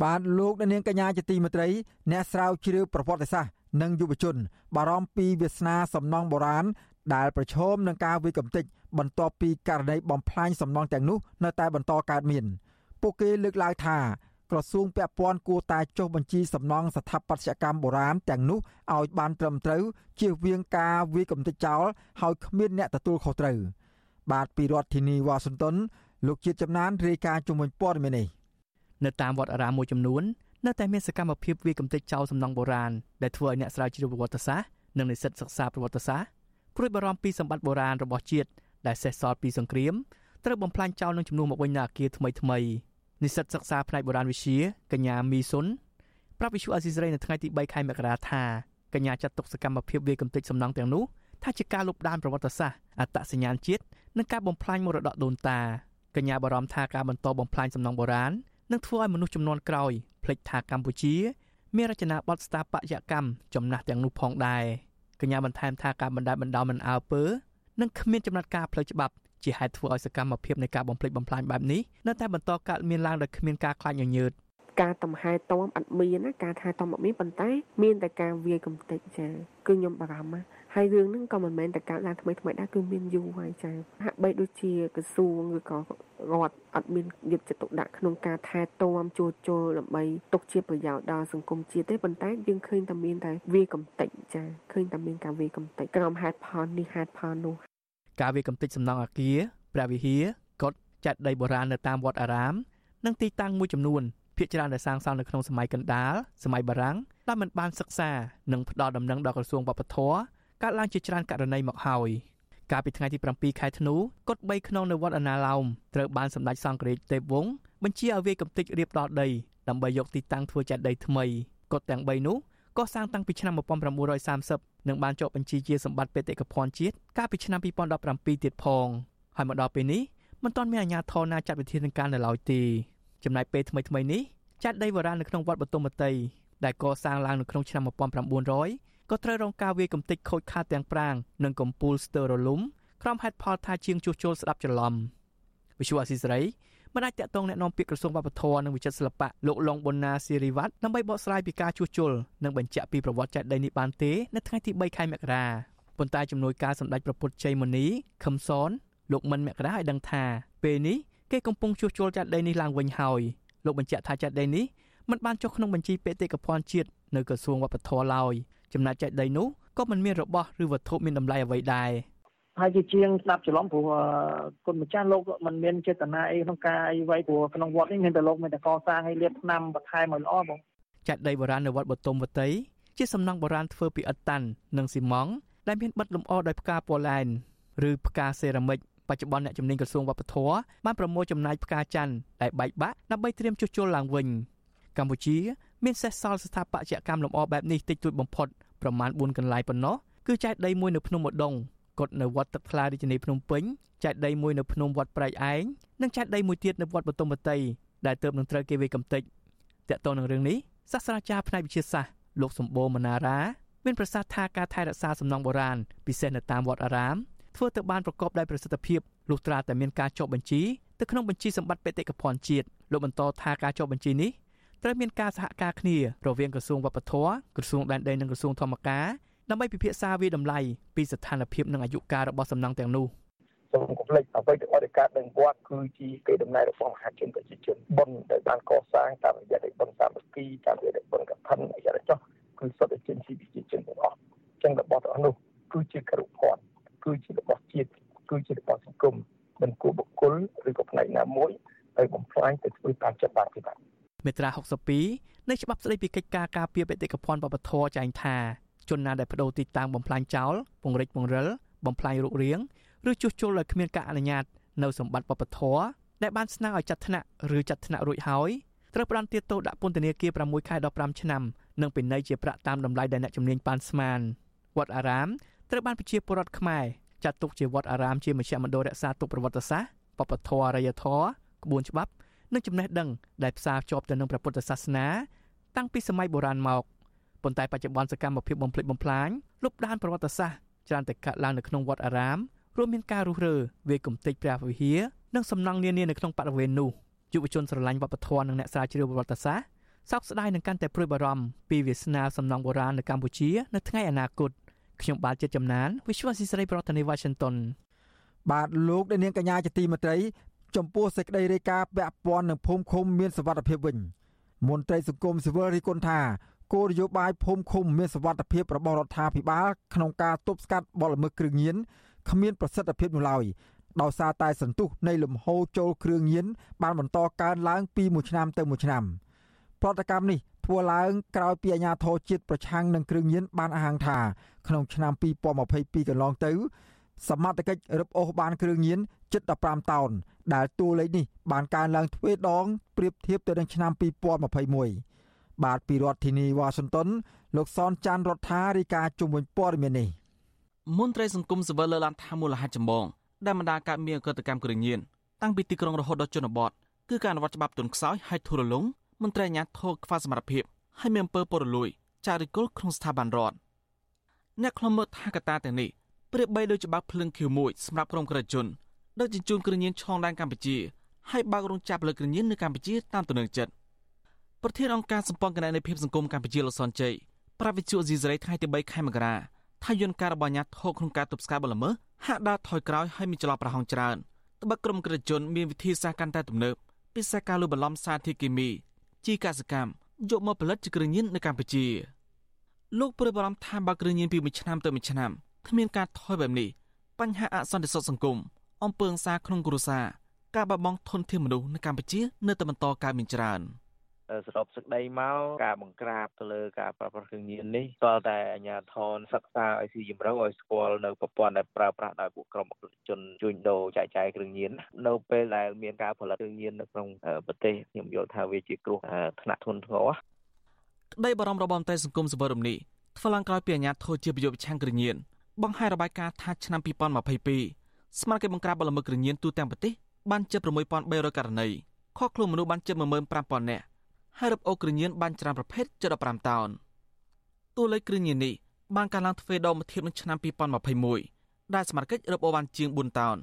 បាទលោកនាងកញ្ញាជាទីមេត្រីអ្នកស្រាវជ្រាវប្រវត្តិសាស្ត្រនិងយុវជន បារម្ភពីវាសនាសំណង់បុរាណដែលប្រឈមនឹងការវិកំតិចបន្ទាប់ពីករណីបំផ្លាញសំណង់ទាំងនោះនៅតែបន្តកើតមានពួកគេលើកឡើងថាក្រសួងពាក់ព័ន្ធគួរតែចុះបញ្ជីសំណង់ស្ថាបត្យកម្មបុរាណទាំងនោះឲ្យបានត្រឹមត្រូវជៀសវាងការវាយកំទេចចោលហើយគ្មានអ្នកទទួលខុសត្រូវបាទពីរដ្ឋធានីវ៉ាស៊ីនតោនលោកជាតិចំណានរាយការណ៍ជំនួយព័ត៌មាននេះ នៅតាមវត្តអារាមមួយចំនួននៅតែមានសកម្មភាពវាយកំទេចចោលសំណង់បុរាណដែលធ្វើឲ្យអ្នកស្រាវជ្រាវប្រវត្តិសាស្ត្រនិងនិស្សិតសិក្សាប្រវត្តិសាស្ត្រព្រួយបារម្ភពីសម្បត្តិបុរាណរបស់ជាតិដែលសេសសល់ពីសង្គ្រាមត្រូវបំផ្លាញចោលនឹងចំនួនមកវិញនៅអគារថ្មីថ្មីនិស្សិតសិក្សាផ្នែកបុរាណវិទ្យាកញ្ញាមីសុនប្រាប់វិទ្យុអាស៊ីសេរីនៅថ្ងៃទី3ខែមករាថាកញ្ញាចាត់ទុកសកម្មភាពវាយកំទេចសំណង់ទាំងនោះថាជាការលុបដានប្រវត្តិសាស្ត្រអត្តសញ្ញាណជាតិនិងការបំផ្លាញមរតកដូនតាកញ្ញាបារម្ភថាការបន្តបំផ្លាញសំណង់បុរាណ នឹងធ្វើឲ្យមនុស្សចំនួនក្រោយភ្លេចថាកម្ពុជាមានរចនាបថស្ថាបត្យកម្មចំណាស់ទាំងនោះផងដែរកញ្ញាបន្ថែមថាការបណ្តែតបណ្តោមិនអើពើនិងគ្មានចំណាត់ការផ្លូវច្បាប់ជាហេតុធ្វើឲ្យសកម្មភាពនៃការបំផ្លិចបំផ្លាញបែបនេះនៅតែបន្តកើតមានឡើងដោយគ្មានការខ្លាចញញើតការតំហែតមអត់មានណាការថែតំអត់មានប៉ុន្តែ មានតែការវាយកំទេចចាគឺខ្ញុំបារម្ភណា ហើយរឿងហ្នឹងក៏មិនមែនតែកើតឡើងថ្មីថ្មីដែរគឺមានយូរហើយចាហាក់បីដូចជាក្រសួងឬក៏រដ្ឋអត់មានយកចិត្តទុកដាក់ក្នុងការថែទាំជួសជុលដើម្បីទុកជាប្រយោជន៍ដល់សង្គមជាតិទេប៉ុន្តែយើងឃើញតែមានតែវាកំតិចចាឃើញតែមានការវាកំតិចក្រុមហេតុផលនេះហេតុផលនោះការវាកំតិចសំណង់អាគារព្រះវិហារកុដិចាត់ដីបុរាណនៅតាមវត្តអារាម និងទីតាំងមួយចំនួនភាគច្រើនដែលសាងសង់នៅក្នុងសម័យកណ្ដាលសម័យបារាំងដែលមិនបានសិក្សានិងផ្ដល់ដំណឹងដល់ក្រសួងវប្បធម៌ កើតឡើងជាច្រើនករណីមកហើយកាលពីថ្ងៃទី7ខែធ្នូកុដិ3ខ្នងនៅវត្តអណាឡោមត្រូវបានសម្ដេចសង្ឃរាជទេពវង្សបញ្ជាឲ្យវាយកំទេចរៀបដល់ដីដើម្បីយកទីតាំងធ្វើចេតិយថ្មីកុដិទាំង3នោះកសាងតាំងពីឆ្នាំ1930និងបានជាប់បញ្ជីជាសម្បត្តិបេតិកភណ្ឌជាតិកាលពីឆ្នាំ2017ទៀតផងហើយមកដល់ពេលនេះមិនទាន់មានអាជ្ញាធរណាចាត់វិធានការនៅឡើយទេចំណាយពេលថ្មីថ្មីនេះចាត់ដីបុរាណនៅក្នុងវត្តបទុមតីដែលកសាងឡើងនៅក្នុងឆ្នាំ1900 ក៏ត្រូវរងការវាយកំទេចខូចខាតទាំងប្រាង្គនិងកំពូលស្ទើររលំក្រុមហេតុផលថាជាងជួសជុលស្ដាប់ច្រឡំវិសុវអសីសេរីមិនអាចតកតងแนะនាំពាក្យក្រសួងវប្បធម៌និងវិចិត្រសិល្បៈលោកលងប៊ុនណាសេរីវ៉ាត់ដើម្បីបកស្រាយពីការជួសជុលនិងបញ្ជាក់ពីប្រវត្តិចេតិយនេះបានទេនៅថ្ងៃទី3ខែមករាប៉ុន្តែជំនួយការសម្ដេចប្រពុតជ័យមុនីខឹមសនលោកមិនមករាឲ្យដឹងថាពេលនេះគេកំពុងជួសជុលចាត់ដីនេះឡើងវិញហើយលោកបញ្ជាក់ថាចាត់ដីនេះមិនបានចុះក្នុងបញ្ជីបេតិកភណ្ឌជាតិនៅក្រសួងវប្បធម៌ឡើយ ចំណែកចាត់ដីនោះក៏មិនមានរបស់ឬវត្ថុមានតម្លៃអ្វីដែរហើយជាជាងស្ដាប់ច្រឡំព្រោះគុណម្ចាស់លោកមិនមានចេតនាអីក្នុងការអីໄວព្រោះក្នុងវត្តនេះមានតែលោកមានតែកសាងឲ្យលាបថ្នាំបន្ថែមឲ្យល្អបងចាត់ដីបុរាណនៅវត្តបទុមវតីជាសំណង់បុរាណធ្វើពីឥដ្ឋតាន់និងស៊ីម៉ងត៍ដែលមានបិទលម្អដោយផ្កាពណ៌ឡែនឬផ្កាសេរ៉ាមិកបច្ចុប្បន្នអ្នកជំនាញក្រសួងវប្បធម៌បានប្រមូលចំណាយផ្កាច័ន្ទដែលបែកបាក់ដើម្បីត្រៀមជួសជុលឡើងវិញ កម្ពុជាមានសេសសល់ស្ថាបត្យកម្មលម្អបែបនេះតិចតួចបំផុតប្រមាណ4កន្លែងប៉ុណ្ណោះគឺចែកដីមួយនៅភ្នំឧដុង្គកុដនៅវត្តទឹកថ្លារាជធានីភ្នំពេញចែកដីមួយនៅភ្នំវត្តប្រៃឯងនិងចែកដីមួយទៀតនៅវត្តបទុមវតីដែលទើបនឹងត្រូវគេវាយកំទេចតកតទៅនឹងរឿងនេះសាស្ត្រាចារ្យផ្នែកវិទ្យាសាស្ត្រលោកសម្បូរមណារាមានប្រសាសន៍ថាការថែរក្សាសំណង់បុរាណពិសេសនៅតាមវត្តអារាមធ្វើទៅបានប្រកបដោយប្រសិទ្ធភាពលុះត្រាតែមានការចុះបញ្ជីទៅក្នុងបញ្ជីសម្បត្តិបេតិកភណ្ឌជាតិលោកបន្តថាការចុះបញ្ជីនេះ ត្រូវមានការសហការគ្នារវាងក្រសួងវប្បធម៌ក្រសួងដែនដីនិងក្រសួងធម្មការដើម្បីពិភាក្សាវាតម្លៃពីស្ថានភាពនិងអាយុកាលរបស់សំណង់ទាំងនោះសូមកុំភ្លេចអ្វីដែលអធិការដឹងវត្តគឺជាកេរដំណែលរបស់មហាជនប្រជាជនបុណ្យដែលបានកសាងតាមរយៈបុណ្យសាមគ្គីតាមរយៈបុណ្យកឋិនអីយ៉ាងចុះគឺសុទ្ធតែជាប្រជាជនទាំងអស់អញ្ចឹងរបស់ទាំងអស់នោះគឺជាគរុភ័ណ្ឌគឺជារបស់ជាតិគឺជារបស់សង្គមមិនគួរបុគ្គលឬក៏ផ្នែកណាមួយឲ្យបំផ្លាញទៅធ្វើតាមចិត្តបានទេបាទ មេត្រា62នៃច្បាប់ស្តីពីកិច្ចការការពារបេតិកភណ្ឌវប្បធម៌ចែងថាជនណាដែលបដូរទីតាំងបំផ្លាញចោលពង្រិចពង្រិលបំផ្លាញរូបរាងឬជួសជុលដោយគ្មានការអនុញ្ញាតនៅសម្បត្តិវប្បធម៌ដែលបានស្នើឲ្យចាត់ថ្នាក់ឬចាត់ថ្នាក់រួចហើយត្រូវផ្ដន្ទាទោសដាក់ពន្ធនាគារ6ខែដល់5ឆ្នាំនិងពិន័យជាប្រាក់តាមតម្លៃដែលអ្នកជំនាញប៉ាន់ស្មានវត្តអារាមត្រូវបានប្រជាពលរដ្ឋខ្មែរចាត់ទុកជាវត្តអារាមជាមជ្ឈមណ្ឌលរក្សាទុកប្រវត្តិសាស្ត្រវប្បធម៌អរិយធម៌ក្បួនច្បាប់ និងចំណេះដឹងដែលផ្សារភ្ជាប់ទៅនឹងព្រះពុទ្ធសាសនា តាំងពីសម័យបុរាណមកប៉ុន្តែបច្ចុប្បន្នសកម្មភាពបំផ្លិចបំផ្លាញលុបដានប្រវត្តិសាស្ត្រច្រើនតែកាត់ឡើងនៅក្នុងវត្តអារាមរួមមានការរុះរើវាយគំទេចព្រះវិហារនិងសំណង់នានានៅក្នុងបរិវេណនោះយុវជនស្រឡាញ់វប្បធម៌និងអ្នកស្រាវជ្រាវប្រវត្តិសាស្ត្រសោកស្ដាយនឹងកាន់តែព្រួយបារម្ភពីវាសនាសំណង់បុរាណនៅកម្ពុជានៅថ្ងៃអនាគតខ្ញុំបាទចិត្តចំណាន Visual Society ប្រធានាទី Washington បាទលោកអ្នកនាងកញ្ញាជាទីមេត្រី ចំពោះសេចក្តីរាយការណ៍ពាក់ព័ន្ធនឹងភូមិឃុំមានសវត្ថិភាពវិញមន្ត្រីសង្គមស៊ីវិលរីគុណថាគោលនយោបាយភូមិឃុំមានសវត្ថិភាពរបស់រដ្ឋាភិបាលក្នុងការទប់ស្កាត់បទល្មើសគ្រឿងញៀនគ្មានប្រសិទ្ធភាពនោះឡើយដោយសារតែសន្ទុះនៃលំហូរចូលគ្រឿងញៀនបានបន្តកើនឡើងពីមួយឆ្នាំទៅមួយឆ្នាំប្រតិកម្មនេះធ្វើឡើងក្រោយពីអាជ្ញាធរជាតិប្រឆាំងនឹងគ្រឿងញៀនបានអះអាងថា ក្នុងឆ្នាំ2022កន្លងទៅសមត្ថកិច្ចរឹបអូសបានគ្រឿងញៀន ជិត15តោនដែលតួលេខនេះបានកើនឡើងទ្វេដងប្រៀបធៀបទៅនឹងឆ្នាំ2021បាទពីរដ្ឋធានីវ៉ាស៊ីនតោនលោកសនចាន់រដ្ឋារាយការណ៍ជុំវិញព័ត៌មាននេះមន្ត្រីសង្គមស៊ីវិលលើកឡើងថាមូលហេតុចម្បងដែលបណ្ដាកើតមានអកតកម្មគ្រឿងញៀនតាំងពីទីក្រុងរហូតដល់ជនបទគឺការអនុវត្តច្បាប់ទុនខ្សោយហើយធូររលុងមន្ត្រីអាជ្ញាធរខ្វះសមត្ថភាពហើយមានអំពើពុករលួយចារិកុលក្នុងស្ថាប័នរដ្ឋអ្នកខ្លំមើលថាកតាទាំងនេះប្រៀបបីដូចច្បាប់ភ្លឹងខៀវមួយសម្រាប់ក្រុមក្រិតជន ដឹកជញ្ជូនគ្រឿងញៀនឆ្លងដែនកម្ពុជាហើយបើករោងចក្រលើគ្រឿងញៀននៅកម្ពុជាតាមទំនឹងចិត្តប្រធានអង្គការសម្ព័ន្ធគណនេយ្យភាពសង្គមកម្ពុជាលោកសនជ័យប្រាវិទ្យុអេស៊ីសរ៉ៃថ្ងៃទី3ខែមករាថាយន្តការរបស់អាញាធរក្នុងការទប់ស្កាត់បលល្មើសហាក់ដើរថយក្រោយហើយមានចន្លោះប្រហោងច្រើនត្បិតក្រុមក្រិតជនមានវិធីសាស្ត្រកាន់តែទំនើបពិសេសការលួចបន្លំសារធាតុគីមីជីកសិកម្មយកមកផលិតជាគ្រឿងញៀននៅកម្ពុជាលោកព្រួយបារម្ភថាបើគ្រឿងញៀនពីមួយឆ្នាំទៅមួយឆ្នាំគ្មានការថយបែបនេះបញ្ហាអសន្តិសុខសង្គម អំពើហិង្សាក្នុងគ្រួសារការបាត់បង់ធនធានមនុស្សនៅកម្ពុជា នៅតែបន្តកើតមានច្រើន។សរុបសេចក្តីមកការបង្ក្រាបទៅលើការប្រើប្រាស់គ្រឿងញៀននេះតើតែអាជ្ញាធរសិក្សាឲ្យស៊ីជម្រៅឲ្យស្គាល់នៅប្រព័ន្ធដែលប្រើប្រាស់ដោយពួកក្រុមអក្រិតជនជួញដូរចែកចាយគ្រឿងញៀននៅពេលដែលមានការផលិតគ្រឿងញៀននៅក្នុងប្រទេសខ្ញុំយល់ថាវាជាគ្រោះថ្នាក់ធ្ងន់ធ្ងរក្តីបារម្ភរបស់មន្ត្រីសង្គមសវរមនេះធ្វើឡើងក្រោយពីអាជ្ញាធរជាប្រយោគឆាំងគ្រឿងញៀនបង្ហាញរបាយការណ៍ថាឆ្នាំ2022 ស្មារតីបង្ក្រាបបទល្មើសគ្រឿងញៀនទូទាំងប្រទេសបានជិត6300ករណីខកខ្លួនមនុស្សបានជិត15000នាក់ហើយរឹបអូសគ្រឿងញៀនបានច្រើនប្រភេទជិត15តោនតួលេខគ្រឿងញៀននេះបានកើនឡើងទ្វេដងមកធៀបនឹងឆ្នាំ2021ដែលសមាជិករឹបអូសបានជាង4តោន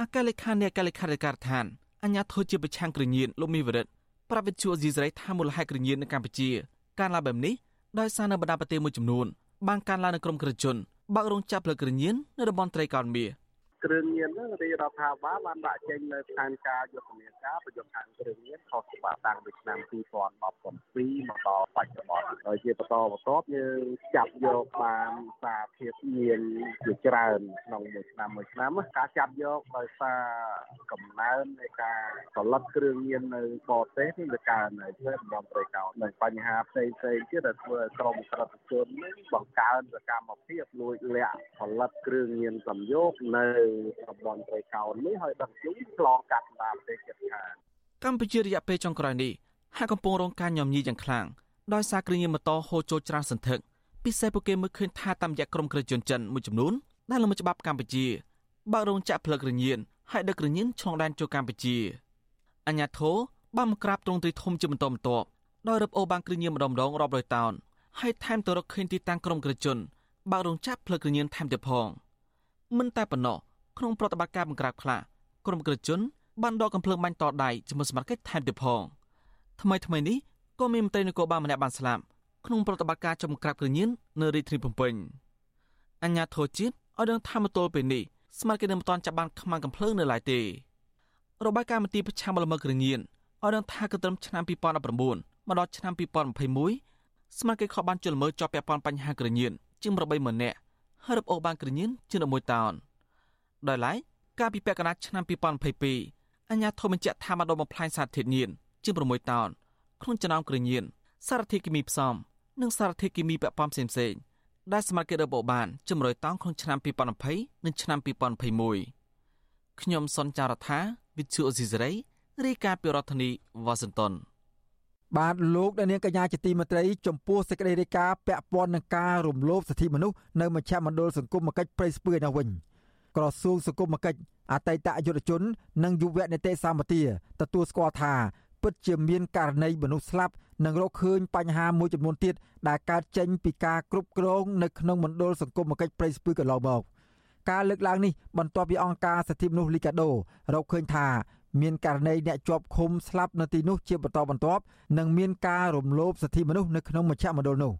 អគ្គលេខានាយកលេខាធិការដ្ឋានអញ្ញាធិជាប្រឆាំងគ្រឿងញៀនលោកមីវរិទ្ធប្រាប់វិទ្យុអេស៊ីសរ៉ៃថាមូលហេតុគ្រឿងញៀននៅកម្ពុជាកើនឡើងបែបនេះដោយសារនៅបណ្ដាប្រទេសមួយចំនួនបានកើនឡើងនៅក្រមក្រជនបើករោងចក្រផលិតគ្រឿងញៀននៅតំបន់ត្រីកោណមាស គ្រឿងញៀនហ្នឹងរាជរដ្ឋាភិបាលបានដាក់ចេញនៅផែនការយុទ្ធនាការប្រយុទ្ធខាងគ្រឿងញៀនខុសច្បាប់តាំងពីឆ្នាំ2017មកដល់បច្ចុប្បន្នហើយជាបន្តបន្ទាប់យើងចាប់យកបានសារភាពញៀនជាច្រើនក្នុងមួយឆ្នាំមួយឆ្នាំការចាប់យកដោយសារកំណើននៃការផលិតគ្រឿងញៀននៅបរទេសនេះវាកើនហើយធ្វើតំបន់ព្រៃកោណនិងបញ្ហាផ្សេងផ្សេងទៀតដែលធ្វើឲ្យក្រុមក្រិតជននេះបង្កើនសកម្មភាពលួចលាក់ផលិតគ្រឿងញៀនសំយោគនៅតំបន់ព្រៃកោណនេះហើយដឹកជញ្ជូនឆ្លងកាត់តាមប្រទេសជិតខាងកម្ពុជារយៈពេលចុងក្រោយនេះហាក់កំពុងរងការញោមញីយ៉ាងខ្លាំងដោយសារគ្រឿងញៀនម៉ូតូហូរចូលច្រើនសន្ធឹកពិសេសពួកគេមើលឃើញថាតាមរយៈក្រុមគ្រឿងជនចិនមួយចំនួនដែលល្មើសច្បាប់កម្ពុជាបើករោងចក្រផលិតគ្រឿងញៀនហើយដឹកគ្រឿងញៀនឆ្លងដែនចូលកម្ពុជាអញ្ញាធោបានមកក្រាបទ្រង់ទ្រីធំជាបន្តបន្ទាប់ដោយរឹបអូសបានគ្រឿងញៀនម្ដងម្ដងរាប់រយតោនហើយថែមទៅរកឃើញទីតាំងក្រុមគ្រឿងជនបើករោងចក្រផលិតគ្រឿងញៀនថែមទៀតផងមិនតែប៉ុណ្ណោះ ក្នុងប្រតិបត្តិការបង្ក្រាបខ្លះក្រុមក្រជនបានដកកំភ្លើងបាញ់តដៃជាមួយសមាជិកថែមទៀតផងថ្មីថ្មីនេះក៏មានមន្ត្រីនគរបាលម្នាក់បានស្លាប់ក្នុងប្រតិបត្តិការចំក្រាបគ្រឿងញៀននៅរាជធានីភ្នំពេញអញ្ញាធរជាតិឲ្យដឹងថាមកទល់ពេលនេះស្មារតីនៅមិនទាន់ចាប់បានខ្មាំងកំភ្លើងនៅឡើយទេរបាយការណ៍មន្ទីរប្រឆាំងបលល្មើសគ្រឿងញៀនឲ្យដឹងថាគឺត្រឹមឆ្នាំ2019មកដល់ឆ្នាំ2021ស្មារតីខកបានជលមើជាប់ពាក់ព័ន្ធបញ្ហាគ្រឿងញៀនជាង80000នាក់ហើយរឹបអូសបានគ្រឿងញៀនជាង11តោន ដោយឡែកកាលពីពាក់កណ្ដាលឆ្នាំ2022អាជ្ញាធរបញ្ជាក់ថាបានដុំបំផ្លាញសារធាតុញៀនជាង6តោនក្នុងចំណោមគ្រឿងញៀនសារធាតុគីមីផ្សំនិងសារធាតុគីមីពាក់ព័ន្ធផ្សេងៗដែលសមាជិករបបបានជំរុញតោនក្នុងឆ្នាំ2020និងឆ្នាំ2021ខ្ញុំសុនចាររថាវិទ្យុអេស៊ីសេរីរាយការណ៍ពីរដ្ឋធានីវ៉ាស៊ីនតោនបាទលោកអ្នកនាងកញ្ញាជាទីមេត្រីចំពោះសេចក្តីរាយការណ៍ពាក់ព័ន្ធនឹងការរំលោភសិទ្ធិមនុស្សនៅមជ្ឈមណ្ឌលសង្គមគិច្ចព្រៃស្ពឺនោះវិញ។ ក្រសួងសង្គមគិច្ចអតីតយុវជន និងយុវនីតិសម្បទាទទួលស្គាល់ថាពិតជាមានករណីមនុស្សស្លាប់និងរកឃើញបញ្ហាមួយចំនួនទៀតដែលកើតចេញពីការគ្រប់គ្រងនៅក្នុងមណ្ឌលសង្គមគិច្ចព្រៃស្ពឺកន្លងមកការលើកឡើងនេះបន្ទាប់ពីអង្គការសិទ្ធិមនុស្សលីកាដូរកឃើញថាមានករណីអ្នកជាប់ឃុំស្លាប់នៅទីនោះជាបន្តបន្ទាប់និងមានការរំលោភសិទ្ធិមនុស្សនៅក្នុងមជ្ឈមណ្ឌលនោះ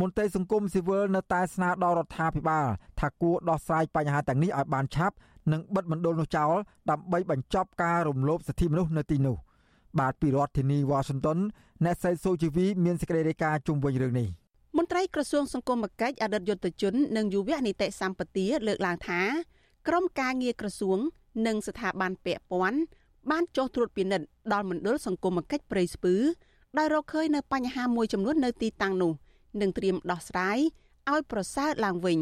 មន្ត្រីសង្គមស៊ីវិលនៅតែស្នើដល់រដ្ឋាភិបាលថាគួរដោះស្រាយបញ្ហាទាំងនេះឲ្យបានឆាប់និងបិទមណ្ឌលនោះចោលដើម្បីបញ្ចប់ការរំលោភសិទ្ធិមនុស្សនៅទីនោះបាទពីរដ្ឋធានីវ៉ាស៊ីនតោនអ្នកស្រីសូជីវីមានសេចក្តីរាយការណ៍ជុំវិញរឿងនេះមន្ត្រីក្រសួងសង្គមគិច្ចអតីតយុទ្ធជននិងយុវនីតិសម្បទាលើកឡើងថាក្រមការងារក្រសួង និងស្ថាប័នពាក់ព័ន្ធបានចុះត្រួតពិនិត្យដល់មណ្ឌលសង្គមគិច្ចព្រៃស្ពឺដោយរកឃើញនៅបញ្ហាមួយចំនួននៅទីតាំងនោះ និងត្រៀមដោះស្រាយឲ្យប្រសើរឡើងវិញ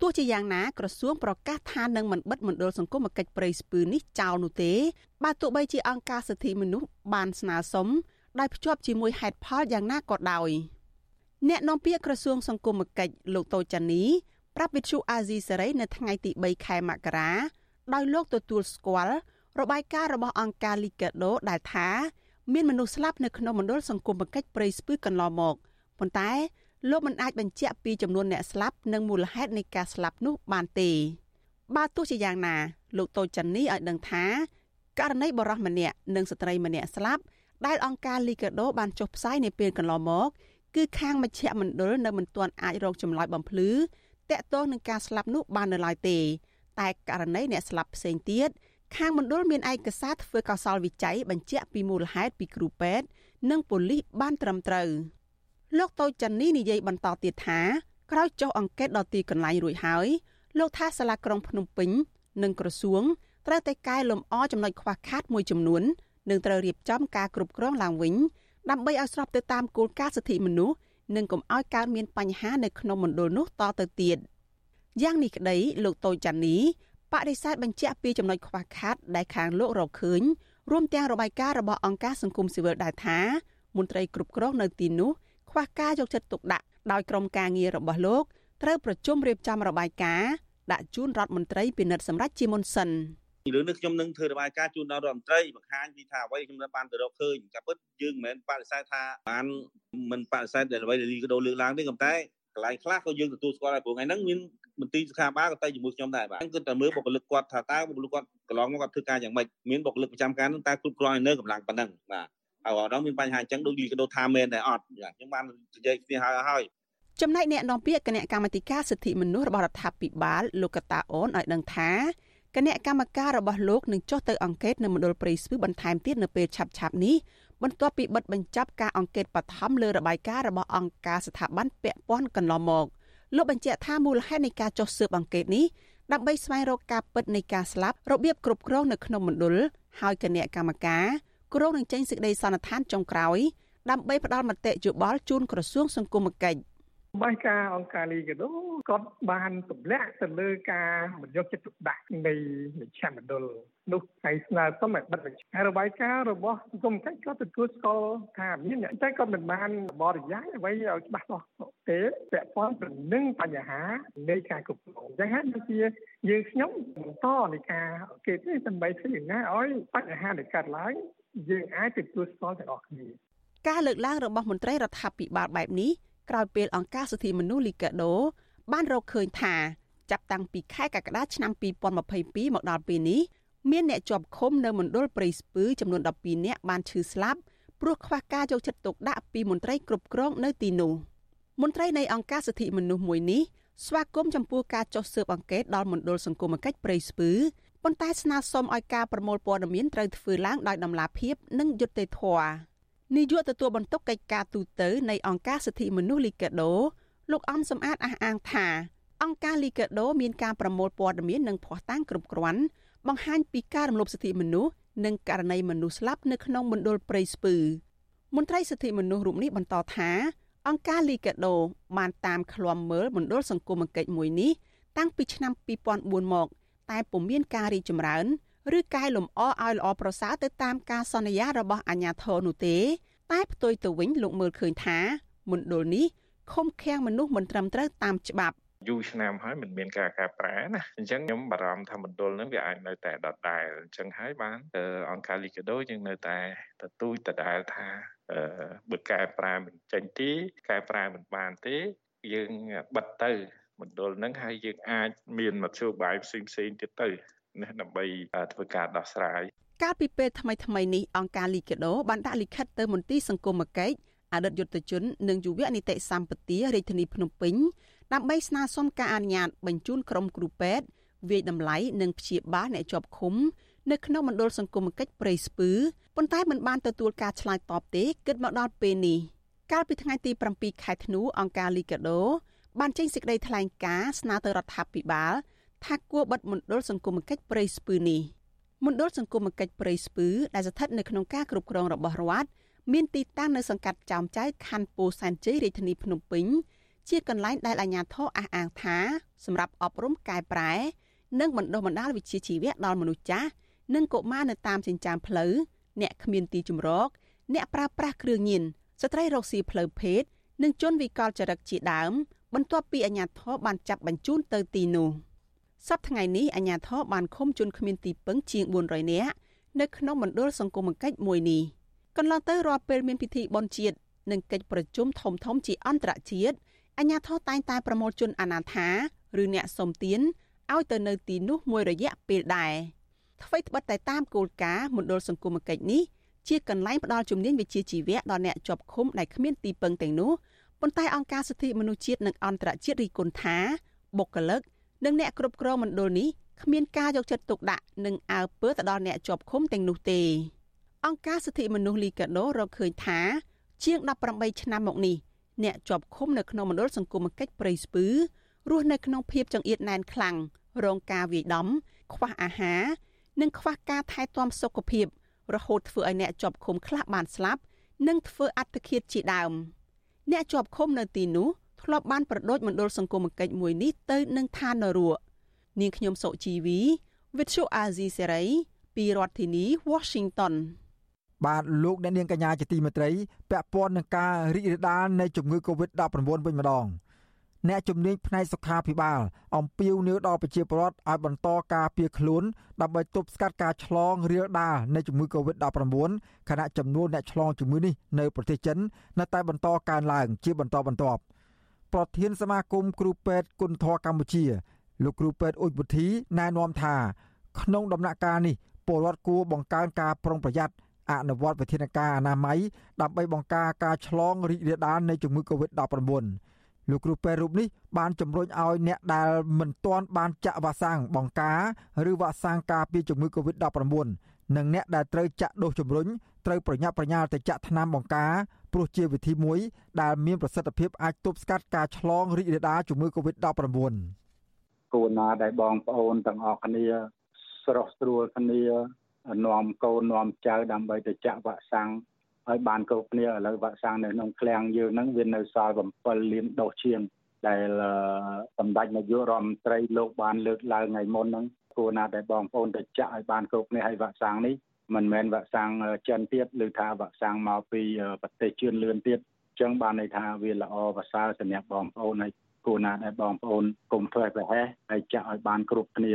ទោះជាយ៉ាងណាក្រសួងប្រកាសថានឹងមិនបិទមណ្ឌលសង្គមគិច្ចព្រៃស្ពឺនេះចោលនោះទេបើទោះបីជាអង្គការសិទ្ធិមនុស្សបានស្នើសុំដោយភ្ជាប់ជាមួយហេតុផលយ៉ាងណាក៏ដោយអ្នកនាំពាក្យក្រសួងសង្គមគិច្ចលោកតូចានីប្រាប់វិទ្យុអាស៊ីសេរីនៅថ្ងៃទី3ខែមករាដោយលោកទទួលស្គាល់របាយការណ៍របស់អង្គការ Liga do ដែលថា មានមនុស្សស្លាប់នៅក្នុងមណ្ឌលសង្គមគិច្ចព្រៃស្ពឺកន្លងមកប៉ុន្តែ លោកមិនអាចបញ្ជាក់ពីចំនួនអ្នកស្លាប់និងមូលហេតុនៃការស្លាប់នោះបានទេបើទោះជាយ៉ាងណា លោកតូចចាន់នីឲ្យដឹងថាករណីបរិះម្នាក់និងស្ត្រីម្នាក់ស្លាប់ដែលអង្គការ Liga do បានចុះផ្សាយនៅពេលកន្លងមកគឺខាងមជ្ឈមណ្ឌលនៅមិនទាន់អាចរកចម្លើយបំភ្លឺតាក់ទងនឹងការស្លាប់នោះបាននៅឡើយទេ តែករណីអ្នកស្លាប់ផ្សេងទៀតខាងមណ្ឌលមានឯកសារធ្វើកោសលវិច័យបញ្ជាក់ពីមូលហេតុពីគ្រូពេទ្យនិងប៉ូលីសបានត្រឹមត្រូវ លោកតូចចាន់នីនិយាយបន្តទៀតថាក្រោយចុះអង្កេតដល់ទីកន្លែងរួចហើយលោកថាសាលាក្រុងភ្នំពេញនិងក្រសួងត្រូវតែកែលម្អចំណុចខ្វះខាតមួយចំនួននិងត្រូវរៀបចំការគ្រប់គ្រងឡើងវិញដើម្បីឲ្យស្របទៅតាមគោលការណ៍សិទ្ធិមនុស្សនិងកុំឲ្យកើតមានបញ្ហានៅក្នុងមណ្ឌលនោះតទៅទៀតយ៉ាងនេះក្តីលោកតូចចាន់នីបដិសេធបញ្ជាក់ពីចំណុចខ្វះខាតដែលខាងលោករកឃើញរួមទាំងរបាយការណ៍របស់អង្គការសង្គមស៊ីវិលដែរថាមន្ត្រីគ្រប់គ្រងនៅទីនោះ ខ្វះការយកចិត្តទុកដាក់ដោយក្រុមការងាររបស់លោកត្រូវប្រជុំរៀបចំរបាយការណ៍ដាក់ជូនរដ្ឋមន្ត្រីពិនិត្យសម្រាប់ជាមុនសិនរឿងនេះខ្ញុំនឹងធ្វើរបាយការណ៍ជូនដល់រដ្ឋមន្ត្រីបង្ហាញពីថាអ្វីខ្ញុំបានទៅរកឃើញតែពិតយើងមិនមែនបដិសេធថាបានមិនបដិសេធដែលអ្វីដែលលីកដោលើកឡើងទេប៉ុន្តែកន្លែងខ្លះក៏យើងទទួលស្គាល់ដែរព្រោះថ្ងៃហ្នឹងមានមន្ត្រីសុខាភិបាលក៏ទៅជាមួយខ្ញុំដែរបាទគឺតែមើលបុគ្គលិកគាត់ថាតើបុគ្គលិកគាត់កន្លងមកគាត់ធ្វើការយ៉ាងម៉េចមានបុគ្គលិកប្រចាំការហ្នឹងតើគ្រប់គ្រាន់នៅកម្លាំងប៉ុណ្ណឹងបាទ ហើយអត់ដល់មានបញ្ហាអញ្ចឹងដូចលីកដោថាមែនតែអត់ខ្ញុំបាននិយាយគ្នាហើយហើយចំណែកអ្នកនាំពាក្យគណៈកម្មាធិការសិទ្ធិមនុស្សរបស់រដ្ឋាភិបាលលោកកតាអូនឲ្យដឹងថាគណៈកម្មការរបស់លោកនឹងចុះទៅអង្កេតនៅមណ្ឌលព្រៃស្ពឺបន្ថែមទៀតនៅពេលឆាប់ឆាប់នេះបន្ទាប់ពីបិទបញ្ចប់ការអង្កេតបឋមលើរបាយការណ៍របស់អង្គការស្ថាប័នពាក់ព័ន្ធកន្លងមកលោកបញ្ជាក់ថាមូលហេតុនៃការចុះស៊ើបអង្កេតនេះដើម្បីស្វែងរកការពិតនៃការស្លាប់របៀបគ្រប់គ្រងនៅក្នុងមណ្ឌលហើយគណៈកម្មការ គ្រងនឹងចេញសេចក្តីសន្និដ្ឋានចុងក្រោយដើម្បីផ្ដល់មតិយោបល់ជូនក្រសួងសង្គមគិច្ចបាយការអង្គការលីកាដូគាត់បានទម្លាក់ទៅលើការមិនយកចិត្តទុកដាក់នៃមជ្ឈមណ្ឌលនោះហើយស្នើសុំឲ្យបិទវិជ្ជារបាយការណ៍របស់សង្គមកិច្ចក៏ទទួលស្គាល់ថាមានអ្នកតែគាត់មិនបានបរិយាយអ្វីឲ្យច្បាស់លាស់ទេពាក់ព័ន្ធទៅនឹងបញ្ហានៃការគ្រប់គ្រងអញ្ចឹងហើយដូចជាយើងខ្ញុំបន្តនៃការអង្កេតនេះដើម្បីធ្វើយ៉ាងណាឲ្យបញ្ហាដែលកើតឡើង យើងអាចទទួលស្គាល់ទាំងអស់គ្នាការលើកឡើងរបស់មន្ត្រីរដ្ឋាភិបាលបែបនេះក្រោយពេលអង្គការសិទ្ធិមនុស្សលីកាដូ បានរកឃើញថាចាប់តាំងពីខែកក្កដាឆ្នាំ2022មកដល់ពេលនេះមានអ្នកជាប់ឃុំនៅមណ្ឌលព្រៃស្ពឺចំនួន12នាក់បានឈឺស្លាប់ព្រោះខ្វះការយកចិត្តទុកដាក់ពីមន្ត្រីគ្រប់គ្រងនៅទីនោះមន្ត្រីនៃអង្គការសិទ្ធិមនុស្សមួយនេះស្វាគមន៍ចំពោះការចុះស៊ើបអង្កេតដល់មណ្ឌលសង្គមគិច្ចព្រៃស្ពឺ ប៉ុន្តែស្នើសុំឲ្យការប្រមូលព័ត៌មានត្រូវធ្វើឡើងដោយដំណាភាព និងយុត្តិធម៌នាយកទទួលបន្ទុកកិច្ចការទូតនៃអង្គការសិទ្ធិមនុស្សលីកាដូ លោកអំសំអាតអះអាងថាអង្គការលីកាដូមានការប្រមូលព័ត៌មាននិងភ័ស្តុតាងគ្រប់គ្រាន់បង្ហាញពីការរំលោភសិទ្ធិមនុស្សនិងករណីមនុស្សស្លាប់នៅក្នុងមណ្ឌលព្រៃស្ពឺមន្ត្រីសិទ្ធិមនុស្សរូបនេះបន្តថាអង្គការលីកាដូបានតាមឃ្លាំមើលមណ្ឌលសង្គមគិច្ចមួយនេះតាំងពីឆ្នាំ2004មក តែពុំមានការរីកចម្រើនឬកែលម្អឲ្យល្អប្រសើរទៅតាមការសន្យារបស់អាជ្ញាធរនោះទេ តែផ្ទុយទៅវិញលោកមើលឃើញថាមណ្ឌលនេះឃុំឃាំងមនុស្សមិនត្រឹមត្រូវតាមច្បាប់យូរឆ្នាំហើយមិនមានការកែប្រែណាអញ្ចឹងខ្ញុំបារម្ភថាមណ្ឌលនឹងវាអាចនៅតែដដែលអញ្ចឹងហើយបានអង្គការលីកាដូយើងនៅតែទទូចដដែលថាបើកែប្រែមិនចេញទេកែប្រែមិនបានទេយើងបិទទៅ មណ្ឌលនឹងហើយយើងអាចមានមធ្យោបាយផ្សេងផ្សេងទៀតទៅណាដើម្បីធ្វើការដោះស្រាយកាលពីពេលថ្មីថ្មីនេះអង្គការលីកាដូបានដាក់លិខិតទៅមន្ទីរសង្គមគិច្ចអអតីតយុទ្ធជននិងយុវនីតិសម្បទារាជធានីភ្នំពេញដើម្បីស្នើសុំការអនុញ្ញាតបញ្ជូនក្រុមគ្រូពេទ្យវាយតម្លៃនិងព្យាបាលអ្នកជាប់ឃុំនៅក្នុងមណ្ឌលសង្គមគិច្ចព្រៃស្ពឺប៉ុន្តែមិនបានទទួលការឆ្លើយតបទេគិតមកដល់ពេលនេះកាលពីថ្ងៃទី7ខែធ្នូអង្គការលីកាដូ បានចេញសេចក្តីថ្លែងការណ៍ស្នើទៅរដ្ឋាភិបាលថាគួរបិទមណ្ឌលសង្គមគិច្ចព្រៃស្ពឺនេះមណ្ឌលសង្គមគិច្ចព្រៃស្ពឺដែលស្ថិតនៅក្នុងការគ្រប់គ្រងរបស់រដ្ឋមានទីតាំងនៅសង្កាត់ចោមចៅខណ្ឌពោធិ៍សែនជ័យរាជធានីភ្នំពេញជាកន្លែងដែលអាជ្ញាធរអះអាងថាសម្រាប់អប់រំកែប្រែ និងបណ្ដុះបណ្ដាលវិជ្ជាជីវៈដល់មនុស្សចាស់និងកុមារនៅតាមចិញ្ចើមផ្លូវអ្នកគ្មានទីជម្រក អ្នកប្រើប្រាស់គ្រឿងញៀនស្ត្រីរកស៊ីផ្លូវភេទនិងជនវិកលចរិតជាដើម បន្ទាប់ពីអាជ្ញាធរបានចាប់បញ្ជូនទៅទីនោះសប្តាហ៍ថ្ងៃនេះអាជ្ញាធរបានឃុំជនគ្មានទីពឹងជាង400នាក់នៅក្នុងមណ្ឌលសង្គមគិច្ចមួយនេះកន្លងទៅរាល់ពេលមានពិធីបុណ្យជាតិនិងកិច្ចប្រជុំធំធំជាអន្តរជាតិអាជ្ញាធរតែងតែប្រមូលជនអនាថាឬអ្នកសុំទានឲ្យទៅនៅទីនោះមួយរយៈពេលដែរអ្វីត្បិតតែតាមគោលការណ៍មណ្ឌលសង្គមគិច្ចនេះជាកន្លែងផ្ដល់ជំនាញវិជ្ជាជីវៈដល់អ្នកជាប់ឃុំដែលគ្មានទីពឹងទាំងនោះ ប៉ុន្តែអង្គការសិទ្ធិមនុស្សជាតិនិងអន្តរជាតិរីគុណថាបុគ្គលិកនិងអ្នកគ្រប់គ្រងមណ្ឌលនេះគ្មានការយកចិត្តទុកដាក់និងអើពើទៅដល់អ្នកជាប់ឃុំទាំងនោះទេ អង្គការសិទ្ធិមនុស្សលីកាដូរកឃើញថា ជាង18ឆ្នាំមកនេះអ្នកជាប់ឃុំនៅក្នុងមណ្ឌលសង្គមគិច្ចព្រៃស្ពឺរស់នៅក្នុងភាពចង្អៀតណែនខ្លាំងរងការវាយដំ ខ្វះអាហារនិងខ្វះការថែទាំសុខភាព រហូតធ្វើឲ្យអ្នកជាប់ឃុំខ្លះបានស្លាប់ និងធ្វើអត្តឃាតជាដើម អ្នកជាប់ឃុំនៅទីនោះធ្លាប់បានប្រដូចមណ្ឌលសង្គមគិច្ចមួយនេះទៅនឹងឋាននរកនាងខ្ញុំសុជីវី Vithu Azizi Serai ពីរដ្ឋធានី Washington បាទលោកអ្នកនាងកញ្ញាជាទីមេត្រីពាក់ព័ន្ធនឹងការរីករាលដាលនៃជំងឺ Covid-19 វិញម្ដង អ្នកជំនាញផ្នែកសុខាភិបាលអំពាវនាវដល់ប្រជាពលរដ្ឋឲ្យបន្តការពារខ្លួនដើម្បីទប់ស្កាត់ការឆ្លងរាលដាលនៃជំងឺ Covid-19 ខណៈចំនួនអ្នកឆ្លងជំងឺនេះនៅប្រទេសចិននៅតែបន្តកើនឡើងជាបន្តបន្ទាប់ប្រធានសមាគមគ្រូពេទ្យគុណធម៌កម្ពុជា លោកគ្រូពេទ្យអ៊ុចវុធីណែនាំថាក្នុងដំណាក់កាលនេះពលរដ្ឋគួរបង្កើនការប្រុងប្រយ័ត្នអនុវត្តវិធានការអនាម័យដើម្បីបង្ការការឆ្លងរីករាលដាលនៃជំងឺ Covid-19 លោកគ្រូពេទ្យរូបនេះបានជំរុញឲ្យអ្នកដែលមិនទាន់បានចាក់វ៉ាក់សាំងបង្ការឬវ៉ាក់សាំងការពារជំងឺ Covid-19 និងអ្នកដែលត្រូវចាក់ដូសជំរុញត្រូវប្រញាប់ប្រញាល់ទៅចាក់ថ្នាំបង្ការព្រោះជាវិធីមួយដែលមានប្រសិទ្ធភាពអាចទប់ស្កាត់ការឆ្លងរីករាលដាលជំងឺ Covid-19 គួរណាដែលបងប្អូនទាំងអស់គ្នាស្រស់ស្រួលគ្នានាំកូននាំចៅដើម្បីទៅចាក់វ៉ាក់សាំង ឲ្យបានគ្រប់គ្នាឥឡូវវ៉ាក់សាំងនៅក្នុងឃ្លាំងយើងហ្នឹងវានៅសល់7លានដូសជាងដែលសម្ដេចនាយករដ្ឋមន្ត្រីលោកបានលើកឡើងថ្ងៃមុនហ្នឹងគួរណាដែលបងប្អូនទៅចាក់ឲ្យបានគ្រប់គ្នាហើយវ៉ាក់សាំងនេះមិនមែនវ៉ាក់សាំងចិនទៀតឬថាវ៉ាក់សាំងមកពីប្រទេសជឿនលឿនទៀតអញ្ចឹងបានន័យថាវាល្អប្រសើរសម្រាប់បងប្អូនហើយគួរណាដែលបងប្អូនកុំធ្វើឲ្យប្រហែសហើយចាក់ឲ្យបានគ្រប់គ្នា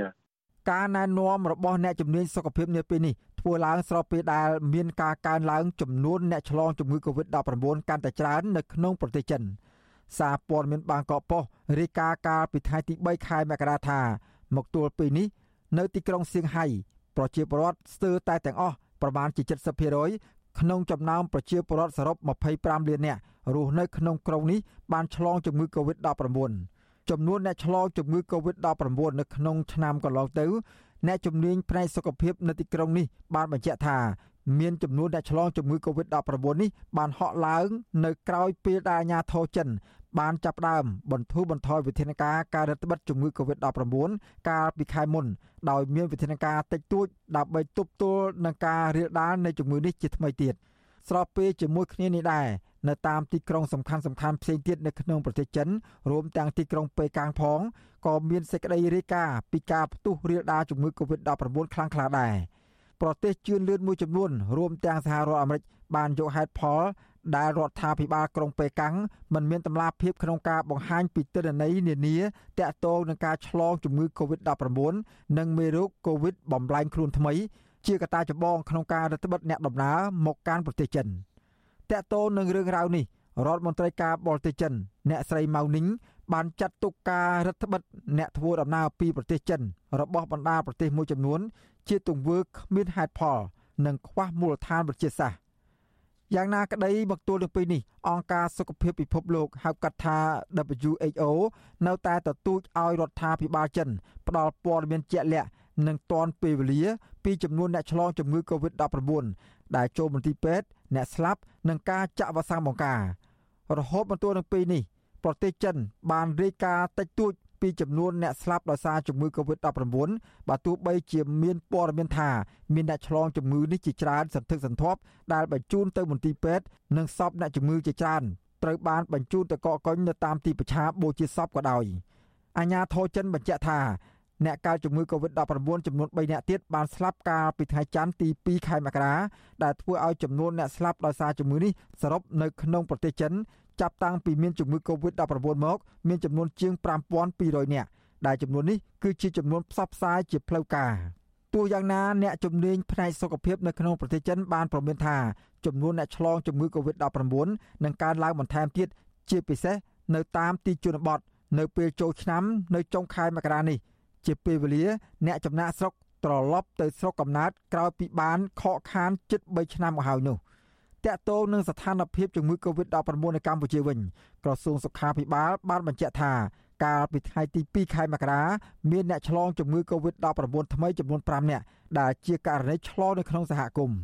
ការណែនាំរបស់អ្នកជំនាញសុខភាពនាពេលនេះ ធ្វើឡើងស្របពេលដែលមានការកើនឡើងចំនួនអ្នកឆ្លងជំងឺ Covid-19 កាន់តែច្រើននៅក្នុងប្រទេសចិនសារព័ត៌មានបាងកកប៉ុស្តិ៍រាយការណ៍កាលពីថ្ងៃទី3ខែមករាថាមកទល់ពេលនេះនៅទីក្រុងសៀងហៃប្រជាពលរដ្ឋស្ទើរតែទាំងអស់ប្រមាណជា70%ក្នុងចំណោមប្រជាពលរដ្ឋសរុប25លាននាក់រស់នៅក្នុងក្រុងនេះបានឆ្លងជំងឺ Covid-19 ចំនួនអ្នកឆ្លងជំងឺ Covid-19 នៅក្នុងឆ្នាំកន្លងទៅ អ្នកជំនាញផ្នែកសុខភាពនៅទីក្រុងនេះបានបញ្ជាក់ថាមានចំនួនអ្នកឆ្លងជំងឺ Covid-19 នេះបានហក់ឡើង នៅក្រោយពេលដែលអាជ្ញាធរចិនបានចាប់ផ្ដើមបន្ធូរបន្ថយវិធានការការរដ្ឋបិទជំងឺ Covid-19 កាលពីខែមុនដោយមានវិធានការតិចតួចដើម្បីទប់ទល់នឹងការរាលដាលនៃជំងឺនេះជាថ្មីទៀត ស្របពេលជាមួយគ្នានេះដែរនៅតាមទីក្រុងសំខាន់សំខាន់ផ្សេងទៀតនៅក្នុងប្រទេសចិនរួមទាំងទីក្រុងប៉េកាំងផងក៏មានសេចក្តីរាយការណ៍ពីការផ្ទុះរាលដាលជំងឺ Covid-19 ខ្លាំងក្លាដែរប្រទេសជឿនលឿនមួយចំនួនរួមទាំងសហរដ្ឋអាមេរិកបានយកហេតុផលដែលរដ្ឋាភិបាលក្រុងប៉េកាំងមិនមានតម្លាភាពក្នុងការបង្ហាញពីទិន្នន័យនានាទាក់ទងនឹងការឆ្លងជំងឺ Covid-19 និងមេរោគ Covid បំលែងខ្លួនថ្មី ជាកត្តាចម្បងក្នុងការរដ្ឋបិទអ្នកដំណើរមកកាន់ប្រទេសចិន។តកតូននឹងរឿងរ៉ាវនេះរដ្ឋមន្ត្រីការបរទេសចិន អ្នកស្រីម៉ៅនីងបានចាត់ទុកការរដ្ឋបិទអ្នកធ្វើដំណើរពីប្រទេសចិន របស់បណ្ដាប្រទេសមួយចំនួន ជាទង្វើគ្មានហេតុផល និងខ្វះមូលដ្ឋានវិទ្យាសាស្ត្រយ៉ាងណាក្តីមកទល់នឹងពេលនេះអង្គការសុខភាពពិភពលោកហៅកាត់ថា WHO នៅតែទទូចឲ្យរដ្ឋាភិបាលចិន ផ្ដល់ព័ត៌មានជាក់លាក់ និងទាន់ពេលវេលា ពីចំនួនអ្នកឆ្លងជំងឺ Covid-19 ដែលចូលមន្ទីរពេទ្យអ្នកស្លាប់និងការចាក់វ៉ាក់សាំងបង្ការរហូតមកទល់នឹងពេលនេះប្រទេសចិន បានរាយការណ៍តិចតួចពីចំនួនអ្នកស្លាប់ដោយសារជំងឺ Covid-19 បើទោះបីជាមានព័ត៌មានថាមានអ្នកឆ្លងជំងឺនេះជាច្រើនសន្ធឹកសន្ធាប់ដែលបញ្ជូនទៅមន្ទីរពេទ្យនិងសពអ្នកជំងឺជាច្រើនត្រូវបានបញ្ជូនទៅកកកុញនៅតាមទីប្រឆាបូជាសពក៏ដោយអាញាធរចិនបញ្ជាក់ថា អ្នកកើតជំងឺ Covid-19 ចំនួន3នាក់ទៀតបានស្លាប់កាលពីថ្ងៃច័ន្ទទី2ខែមករាដែលធ្វើឲ្យចំនួនអ្នកស្លាប់ដោយសារជំងឺនេះសរុបនៅក្នុងប្រទេសចិនចាប់តាំងពីមានជំងឺ Covid-19 មកមានចំនួនជាង5200នាក់ដែលចំនួននេះគឺជាចំនួនផ្សព្វផ្សាយជាផ្លូវការទោះយ៉ាងណាអ្នកជំនាញផ្នែកសុខភាពនៅក្នុងប្រទេសចិនបានប្រមានថាចំនួនអ្នកឆ្លងជំងឺ Covid-19 នឹងកើនឡើងបន្ថែមទៀតជាពិសេសនៅតាមទីជនបទនៅពេលចូលឆ្នាំនៅចុងខែមករានេះ ជាពេលវេលាអ្នកចំណាក់ស្រុកត្រឡប់ទៅស្រុកកំណើតក្រោយពីបានខកខានជិត3ឆ្នាំមកហើយនោះតកតងនឹងស្ថានភាពជំងឺ Covid-19 នៅកម្ពុជាវិញក្រសួងសុខាភិបាលបានបញ្ជាក់ថាកាលពីថ្ងៃទី2ខែមករាមានអ្នកឆ្លងជំងឺ Covid-19 ថ្មីចំនួន5នាក់ដែលជាករណីឆ្លងនៅក្នុងសហគមន៍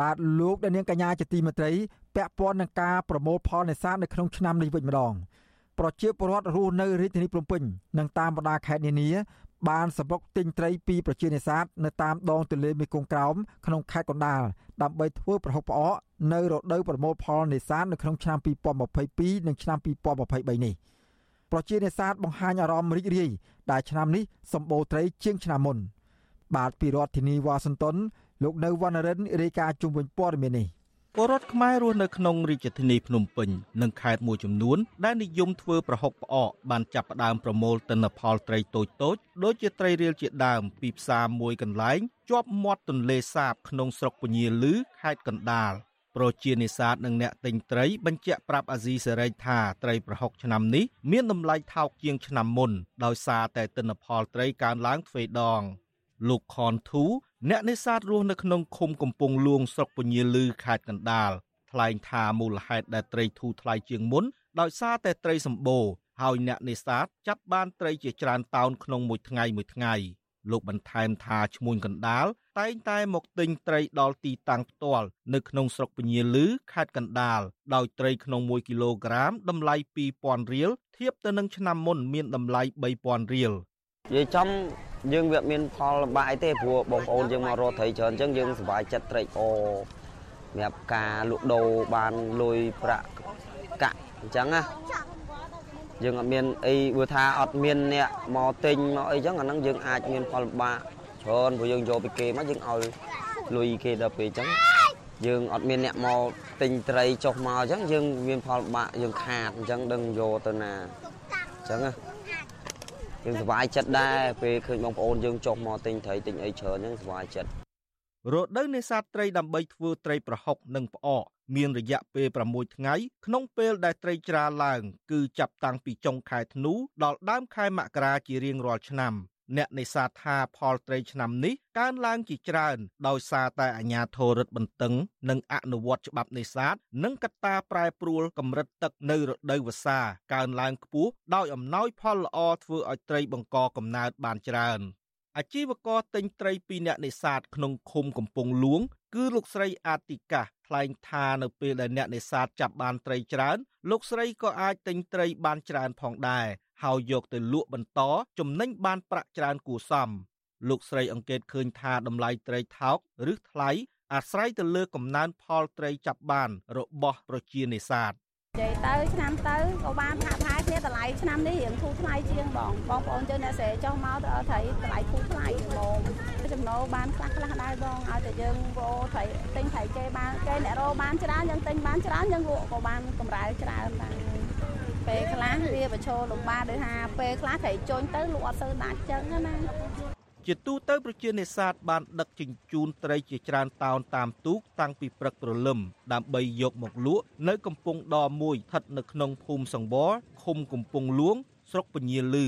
បាទលោកដានាងកញ្ញាជាទីមេត្រីពាក់ព័ន្ធនឹងការប្រមូលផលនេសាទនៅក្នុងឆ្នាំនេះវិញម្ដងប្រជាពលរដ្ឋរស់នៅរាជធានីភ្នំពេញនិងតាមបណ្ដាខេត្តនានាបានសម្រុកទិញត្រីពីប្រជានេសាទនៅតាមដងទន្លេមេគង្គក្រោមក្នុងខេត្តកណ្ដាលដើម្បីធ្វើប្រហុកផ្អកនៅរដូវប្រមូលផលនេសាទនៅក្នុងឆ្នាំ2022និងឆ្នាំ2023នេះប្រជានេសាទបង្ហាញអារម្មណ៍រីករាយដែលឆ្នាំនេះសម្បូរត្រីជាងឆ្នាំមុនបាទពីរដ្ឋធានីវ៉ាស៊ីនតោន លោកនៅវណ្ណរិនរាយការណ៍ជុំវិញព័ត៌មាននេះពលរដ្ឋខ្មែររស់នៅក្នុងរាជធានីភ្នំពេញនិងខេត្តមួយចំនួនដែលនិយមធ្វើប្រហុកផ្អកបានចាប់ផ្ដើមប្រមូលទិន្នផលត្រីតូចតូចដូចជាត្រីរៀលជាដើមពីផ្សារមួយកន្លែងជាប់មាត់ទន្លេសាបក្នុងស្រុកពញាលឺខេត្តកណ្ដាលប្រជានេសាទនិងអ្នកទិញត្រីបញ្ជាក់ប្រាប់អាស៊ីសេរីថាត្រីប្រហុកឆ្នាំនេះមានតម្លៃថោកជាងឆ្នាំមុនដោយសារតែទិន្នផលត្រីកើនឡើងទ្វេដង។ លោកខនធូអ្នកនេសាទរស់នៅក្នុងឃុំកំពង់លួងស្រុកពញាលឺខេត្តកណ្ដាលថ្លែងថាមូលហេតុដែលត្រីធូរថ្លៃជាងមុនដោយសារតែត្រីសម្បូរហើយអ្នកនេសាទចាប់បានត្រីជាច្រើនតោនក្នុងមួយថ្ងៃមួយថ្ងៃលោកបន្ថែមថាឈ្មួញកណ្ដាលតែងតែមកទិញត្រីដល់ទីតាំងផ្ទាល់នៅក្នុងស្រុកពញាលឺខេត្តកណ្ដាលដោយត្រីក្នុង1គីឡូក្រាមតម្លៃ2000រៀលធៀបទៅនឹងឆ្នាំមុនមានតម្លៃ3000រៀល និយាយចំយើងវាមានផលលំបាកអីទេព្រោះបងប្អូនយើងមករកត្រីច្រើនអញ្ចឹងយើងសប្បាយចិត្តត្រេកអរសម្រាប់ការលក់ដូរបានលុយប្រាក់កាក់អញ្ចឹងណាយើងអត់មានអីព្រោះថាអត់មានអ្នកមកទិញមកអីចឹងអាហ្នឹងយើងអាចមានផលលំបាកច្រើនព្រោះយើងយកពីគេមកយើងឲ្យលុយគេដល់ពេលអញ្ចឹងយើងអត់មានអ្នកមកទិញត្រីចុះមកអញ្ចឹងយើងមានផលលំបាកយើងខាតអញ្ចឹងដឹងយកទៅណាអញ្ចឹងណា យើងសប្បាយចិត្តដែរពេលឃើញបងប្អូនយើងចុះមកទិញត្រីទិញអីច្រើនហ្នឹងសប្បាយចិត្តរដូវនេសាទត្រីដើម្បីធ្វើត្រីប្រហុកនិងផ្អកមានរយៈពេល6ថ្ងៃក្នុងពេលដែលត្រីច្រាឡើង គឺចាប់តាំងពីចុងខែធ្នូដល់ដើមខែមករាជារៀងរាល់ឆ្នាំ អ្នកនេសាទថាផលត្រីឆ្នាំនេះកើនឡើងជាច្រើន ដោយសារតែអាជ្ញាធររដ្ឋបន្ទឹង និងអនុវត្តច្បាប់នេសាទនិងកត្តាប្រែប្រួលកម្រិតទឹកនៅរដូវវស្សាកើនឡើងខ្ពស់ដោយអំណោយផលល្អធ្វើឲ្យត្រីបង្កកំណើតបានច្រើនអាជីវករទិញត្រីពីអ្នកនេសាទក្នុងឃុំកំពង់លួង គឺលោកស្រីអាតិកាថ្លែងថានៅពេលដែលអ្នកនេសាទចាប់បានត្រីច្រើន លោកស្រីក៏អាចទិញត្រីបានច្រើនផងដែរ ហើយយកទៅលក់បន្តចំណេញបានប្រាក់ច្រើនគួរសមលោកស្រីអង្កេតឃើញថាតម្លៃត្រីថោកឬថ្លៃអាស្រ័យទៅលើកំណើនផលត្រីចាប់បានរបស់ប្រជានេសាទនិយាយទៅឆ្នាំទៅក៏បានហាក់ផាយគ្នាតម្លៃឆ្នាំនេះរៀងធូរថ្លៃជាងបងបងប្អូនយើងអ្នកស្រែចុះមកទៅត្រីតម្លៃធូរថ្លៃបងចំណូលបានខ្លះខ្លះដែរបងឲ្យតែយើងវោត្រីទិញត្រីគេបានគេអ្នករោបានច្រើនយើងទិញបានច្រើនយើងលក់ក៏បានកម្រៃច្រើនដែរ ពេលខ្លះវាប្រឈមលំបាកដោយថាពេលខ្លះត្រូវជន់ទៅលក់អត់សូវដាច់ចឹងណាជាទូទៅប្រជានេសាទបានដឹកជញ្ជូនត្រីជាច្រើនតោនតាមទូកតាំងពីព្រឹកព្រលឹមដើម្បីយកមកលក់នៅកំពង់ដមួយស្ថិតនៅក្នុងភូមិសង្វរឃុំកំពង់លួង ស្រុកពញាលឺ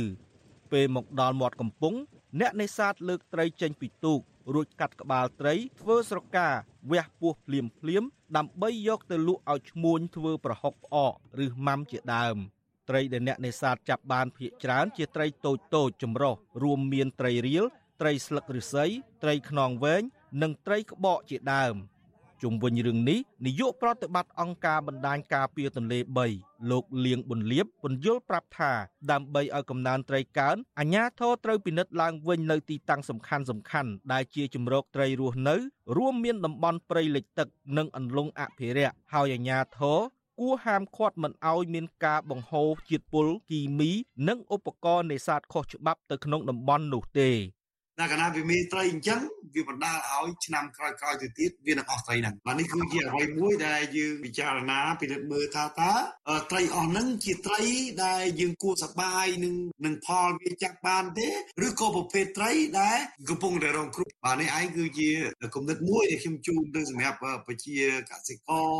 ពេលមកដល់មាត់កំពង់អ្នកនេសាទលើកត្រីចេញពីទូក រួចកាត់ក្បាលត្រីធ្វើស្រកាវះពោះភ្លាមភ្លាមដើម្បីយកទៅលក់ឲ្យឈ្មួញធ្វើប្រហុកផ្អកឬម៉ាំជាដើមត្រីដែលអ្នកនេសាទចាប់បានភាគច្រើនជាត្រីតូចតូចចម្រុះរួមមានត្រីរៀលត្រីស្លឹកឫស្សីត្រីខ្នងវែងនិងត្រីក្បកជាដើម ជុំវិញរឿងនេះនាយកប្រតិបត្តិអង្គការបណ្ដាញការពារទន្លេ3លោកលៀងប៊ុនលៀបពន្យល់ប្រាប់ថាដើម្បីឲ្យកំណើនត្រីកើនអាជ្ញាធរត្រូវពិនិត្យឡើងវិញនៅទីតាំងសំខាន់សំខាន់ដែលជាជំរកត្រីរស់នៅ រួមមានតំបន់ព្រៃលិចទឹក និងអន្លង់អភិរក្សហើយអាជ្ញាធរគួរហាមឃាត់មិនឲ្យមានការបង្ហូរជាតិពុលគីមី និងឧបករណ៍នេសាទខុសច្បាប់ទៅក្នុងតំបន់នោះទេ តែកាលណាវាមានត្រីអញ្ចឹងវាបណ្ដាលឲ្យឆ្នាំក្រោយៗទៅទៀតវានឹងអស់ត្រីហ្នឹងបាទនេះគឺជាអ្វីមួយដែលយើងពិចារណាពិនិត្យមើលថាតើត្រីអស់ហ្នឹងជាត្រីដែលយើងគួរសប្បាយនឹងនឹងផលវាចាប់បានទេឬក៏ប្រភេទត្រីដែលកំពុងតែរងគ្រោះបាទនេះឯងគឺជាគំនិតមួយដែលខ្ញុំជូនទៅសម្រាប់ប្រជាកសិករ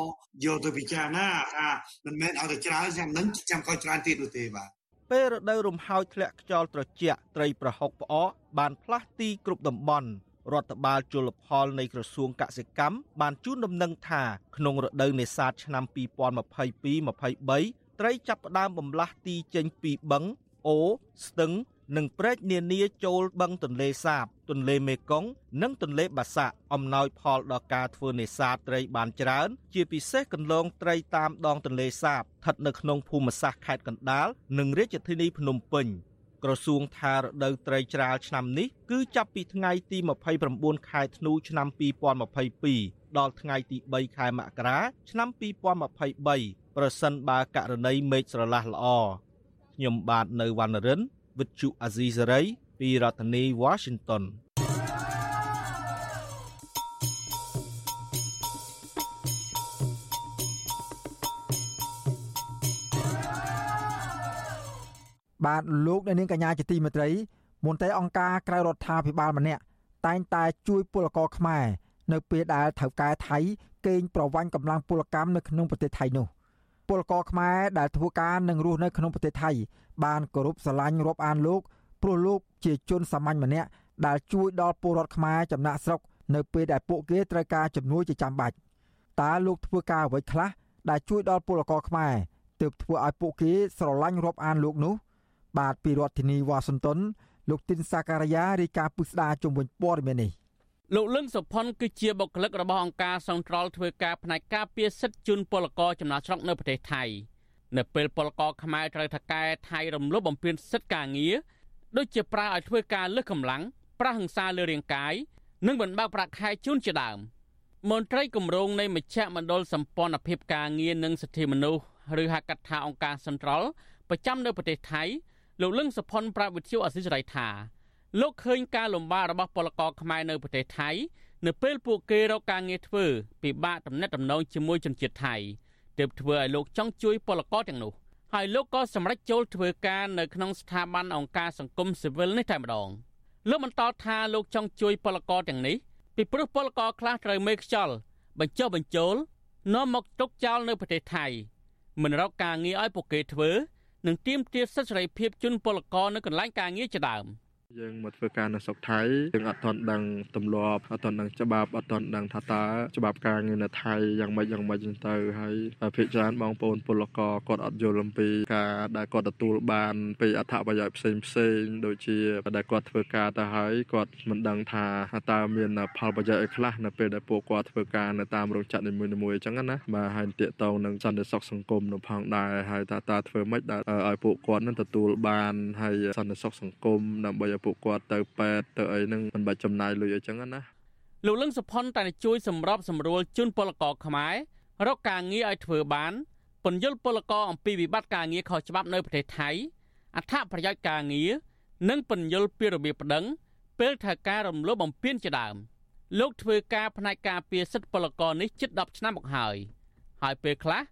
យកទៅពិចារណាថាមិនមែនឲ្យតែច្រើនឆ្នាំហ្នឹងចាំក្រោយច្រើនទៀតនោះទេបាទ ពេលរដូវរំហោចធ្លាក់ខ្យល់ត្រជាក់ត្រីប្រហុកផ្អកបានផ្លាស់ទីគ្រប់តំបន់រដ្ឋបាលជលផលនៃក្រសួងកសិកម្មបានជូនដំណឹងថាក្នុងរដូវនេសាទឆ្នាំ2022-23ត្រីចាប់ផ្ដើមបំលាស់ទីចេញពីបឹងអូស្ទឹង និងព្រែកនានាចូលបឹងទន្លេសាប ទន្លេមេគង្គនិងទន្លេបាសាក់អំណោយផលដល់ការធ្វើនេសាទត្រីបានច្រើន ជាពិសេសកន្លងត្រីតាមដងទន្លេសាបស្ថិតនៅក្នុងភូមិសាស្ត្រខេត្តកណ្ដាលនិងរាជធានីភ្នំពេញក្រសួងថារដូវត្រីច្រាលឆ្នាំនេះគឺចាប់ពីថ្ងៃទី29ខែធ្នូឆ្នាំ2022ដល់ថ្ងៃទី3ខែមករាឆ្នាំ2023ប្រសិនបើករណីមេឃស្រឡះល្អខ្ញុំបាទនៅវណ្ណរិន វិទ្យុអាស៊ីសេរីពីរដ្ឋធានី Washington បាទលោកអ្នកនាងកញ្ញាជាទីមេត្រីមន្ត្រីអង្គការក្រៅរដ្ឋាភិបាលម្នាក់តែងតែជួយពលករខ្មែរនៅពេលដែលត្រូវកែថៃកេងប្រវ័ញ្ចកម្លាំងពលកម្មនៅក្នុងប្រទេសថៃនោះពលករខ្មែរដែលធ្វើការនិងរស់នៅក្នុងប្រទេសថៃ បានគោរពស្រឡាញ់រាប់អានលោកព្រោះលោកជាជនសាមញ្ញម្នាក់ដែលជួយដល់ពលរដ្ឋខ្មែរចំណាក់ស្រុកនៅពេលដែលពួកគេត្រូវការជំនួយជាចាំបាច់តើលោកធ្វើការអ្វីខ្លះដែលជួយដល់ពលករខ្មែរទើបធ្វើឲ្យពួកគេស្រឡាញ់រាប់អានលោកនោះ បាទពីរដ្ឋធានីវ៉ាស៊ីនតោនលោកទីនសាការីយ៉ារាយការណ៍ពុស្ដាជំវិញព័ត៌មាននេះលោកលឹងសុផុនគឺជាបុគ្គលិករបស់អង្គការសង្ត្រលធ្វើការផ្នែកការពារសិទ្ធិជនពលករចំណាក់ស្រុកនៅប្រទេសថៃ នៅពេលពលករខ្មែរត្រូវថកែថៃរំលោភបំពានសិទ្ធិការងារដូចជាប្រើឲ្យធ្វើការលើសកម្លាំងប្រះហិង្សាលើរាងកាយនិងបណ្បើកប្រាក់ខែជូនជាដើមមន្ត្រីគម្រោងនៃមជ្ឈមណ្ឌលសម្ព័ន្ធភាពការងារនិងសិទ្ធិមនុស្សឬហៅកាត់ថាអង្គការសន្ត្រលប្រចាំនៅប្រទេសថៃលោកលឹងសុផុនប្រាប់វិទ្យុអសិរ័យថាលោកឃើញការលំបាករបស់ពលករខ្មែរនៅប្រទេសថៃ នៅពេលពួកគេរកការងារធ្វើពិបាកតំណែងតំណងជាមួយជនជាតិថៃ ទើបធ្វើឲ្យលោកចង់ជួយពលករទាំងនោះហើយលោកក៏សម្រេចចូលធ្វើការនៅក្នុងស្ថាប័នអង្គការសង្គមស៊ីវិលនេះតែម្ដងលោកបន្តថាលោកចង់ជួយពលករទាំងនេះពីព្រោះពលករខ្លះត្រូវមេខ្យល់បញ្ចុះបញ្ចូលនាំមកទុកចោលនៅប្រទេសថៃមិនរកការងារឲ្យពួកគេធ្វើនិងទាមទារសិទ្ធិសេរីភាពជូនពលករនៅកន្លែងការងារជាដើម។ យើងមកធ្វើការនៅស្រុកថៃយើងអត់ទាន់ដឹងទម្លាប់អត់ទាន់ដឹងច្បាប់អត់ទាន់ដឹងថាតើច្បាប់ការងារនៅថៃយ៉ាងម៉េចយ៉ាងម៉េចចឹងទៅហើយភាគច្រើនបងប្អូនពលករគាត់អត់យល់អំពីការដែលគាត់ទទួលបានពីអត្ថប្រយោជន៍ផ្សេងផ្សេងដូចជាដែលគាត់ធ្វើការទៅហើយគាត់មិនដឹងថាតើមានផលប្រយោជន៍អីខ្លះនៅពេលដែលពួកគាត់ធ្វើការនៅតាមរោងចក្រនីមួយៗអញ្ចឹងណាបាទហើយតាកតងនឹងសន្តិសុខសង្គមនៅផងដែរហើយតើតើធ្វើម៉េចដែលឲ្យពួកគាត់នឹងទទួលបានហើយសន្តិសុខសង្គមដើម្បីពួកគាត់ទៅពេទ្យទៅអីហ្នឹងមិនបាច់ចំណាយលុយអីចឹងណាលោកលឹងសុផុនតែជួយសម្របសម្រួលជូនពលករខ្មែររកការងារឲ្យធ្វើបានពន្យល់ពលករអំពីវិបត្តិការងារខុសច្បាប់នៅប្រទេសថៃអត្ថប្រយោជន៍ការងារនិងពន្យល់ពីរបៀបប្តឹងពេលធ្វើការរំលោភបំពានជាដើមលោកធ្វើការផ្នែកការពារសិទ្ធិពលករនេះជិត10ឆ្នាំមកហើយហើយពេលខ្លះ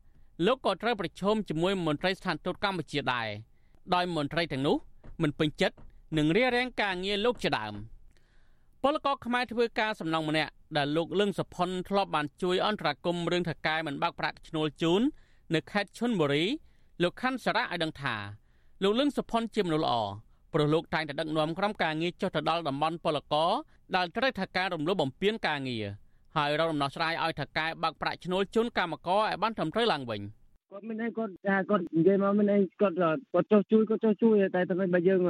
លោកក៏ត្រូវប្រឈមជាមួយមន្ត្រីស្ថានទូតកម្ពុជាដែរដោយមន្ត្រីទាំងនោះមិនពេញចិត្ត និងរារាំងការងារលោកជាដើមពលករខ្មែរធ្វើការសំណងម្នាក់ដែលលោកលឹងសុផុនធ្លាប់បានជួយអន្តរាគមរឿងថកែមិនបាក់ប្រាក់ឈ្នួលជូននៅខេត្តឈុនបុរីលោកខាន់សារ៉ាឲ្យដឹងថាលោកលឹងសុផុនជាមនុស្សល្អព្រោះលោកតែងតែដឹកនាំក្រុមការងារចុះទៅដល់តំបន់ពលករដែលត្រូវថកែរំលោភបំពានការងារហើយរកដំណោះស្រាយឲ្យថកែបាក់ប្រាក់ឈ្នួលជូនកម្មករឲ្យបានត្រឹមត្រូវឡើងវិញ។ គាត់មិនអីគាត់ថាគាត់និយាយមកមិនអីគាត់គាត់ចុះជួយគាត់ចុះជួយតែតែបើយើង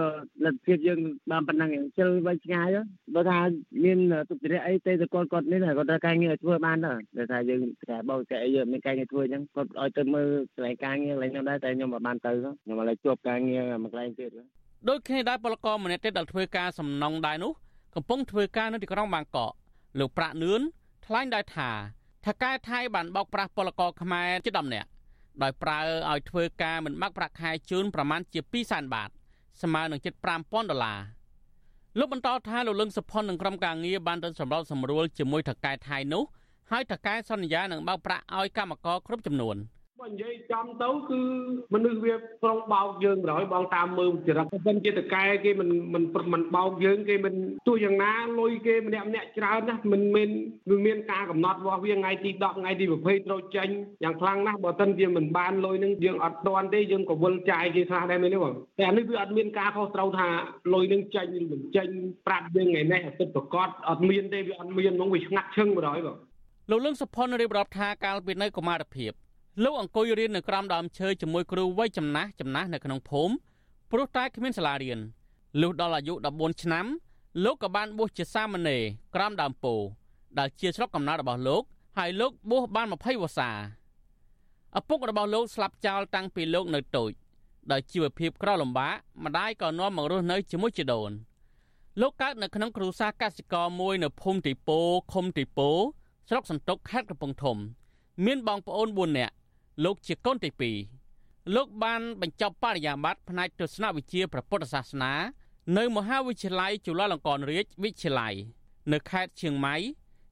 លទ្ធភាពយើងបានប៉ុណ្ណឹងជិលវិញឆ្ងាយបើថាមានទុតិយអីទេតែគាត់គាត់នេះគាត់ត្រូវការងារធ្វើបានដែរថាយើងតែបោកតែអីយើងមានការងារធ្វើអញ្ចឹងគាត់ឲ្យទៅមើលកន្លែងការងារកន្លែងនោះដែរតែខ្ញុំមិនបានទៅខ្ញុំឥឡូវជួបការងារមួយកន្លែងទៀតដូចគ្នាដែរពលករម្នាក់ទៀតដែលធ្វើការសំណងដែរនោះកំពុងធ្វើការនៅទីក្រុងបាងកកលោកប្រាក់នឿនថ្លែងដែរថាថកែថៃបានបោកប្រាស់ពលករខ្មែរជា10នាក់ ដោយប្រើឲ្យធ្វើការមិនបាក់ប្រាក់ខែជូនប្រមាណជា200,000បាតស្មើនឹងជិត5000ដុល្លារលោកបន្តថាលោកលឹងសុផុននិងក្រុមការងារបានទៅសម្របសម្រួលជាមួយថកែថៃនោះហើយថកែសន្យានឹងបើកប្រាក់ឲ្យកម្មករគ្រប់ចំនួន។ បើនិយាយចំទៅគឺមនុស្សវាប្រុងបោកយើងប្រហែលបងតាមមើលចរិតប៉ុន្តែជាតកែគេមិនមិនមិនបោកយើងគេមិនទោះយ៉ាងណាលុយគេម្នាក់ម្នាក់ច្រើនណាស់មិនមានវាមានការកំណត់របស់វាថ្ងៃទី10ថ្ងៃទី20ត្រូវចេញយ៉ាងខ្លាំងណាស់បើមិនវាមិនបានលុយនឹងយើងអត់ទាន់ទេយើងក៏វិលចាយគេខ្លះដែរមែនទេបងតែអានេះវាអត់មានការខុសត្រូវថាលុយនឹងចេញឬមិនចេញប្រាប់យើងថ្ងៃនេះអត់ប្រកាសអត់មានទេវាអត់មាននោះវាឆ្ងាត់ឈឹងបណ្ដោយបងលោកលឹងសុផុនរៀបរាប់ថាកាលពីនៅកុមារភាព លោកអង្គុយរៀននៅក្រោមដើមឈើជាមួយគ្រូវ័យចំណាស់ចំណាស់នៅក្នុងភូមិព្រោះតែគ្មានសាលារៀនលុះដល់អាយុ14ឆ្នាំ លោកក៏បានបួសជាសាមណេរក្រោមដើមពោធិ៍ដែលជាស្រុកកំណើតរបស់លោក ហើយលោកបួសបាន20វស្សាឪពុករបស់លោកស្លាប់ចោលតាំងពីលោកនៅតូចដោយជីវភាពក្រលំបាកម្ដាយក៏នាំមករស់នៅជាមួយជីដូនលោកកើតនៅក្នុងគ្រួសារកសិករមួយនៅភូមិទីពោឃុំទីពោស្រុកសន្ទុកខេត្តកំពង់ធំ មានបងប្អូន4នាក់ លោកជាកូនទី2លោកបានបញ្ចប់បរិញ្ញាបត្រផ្នែកទស្សនវិជ្ជាព្រះពុទ្ធសាសនា នៅមហាវិទ្យាល័យจุฬាលង្កនរាជវិទ្យាល័យនៅខេត្តឈៀងម៉ៃ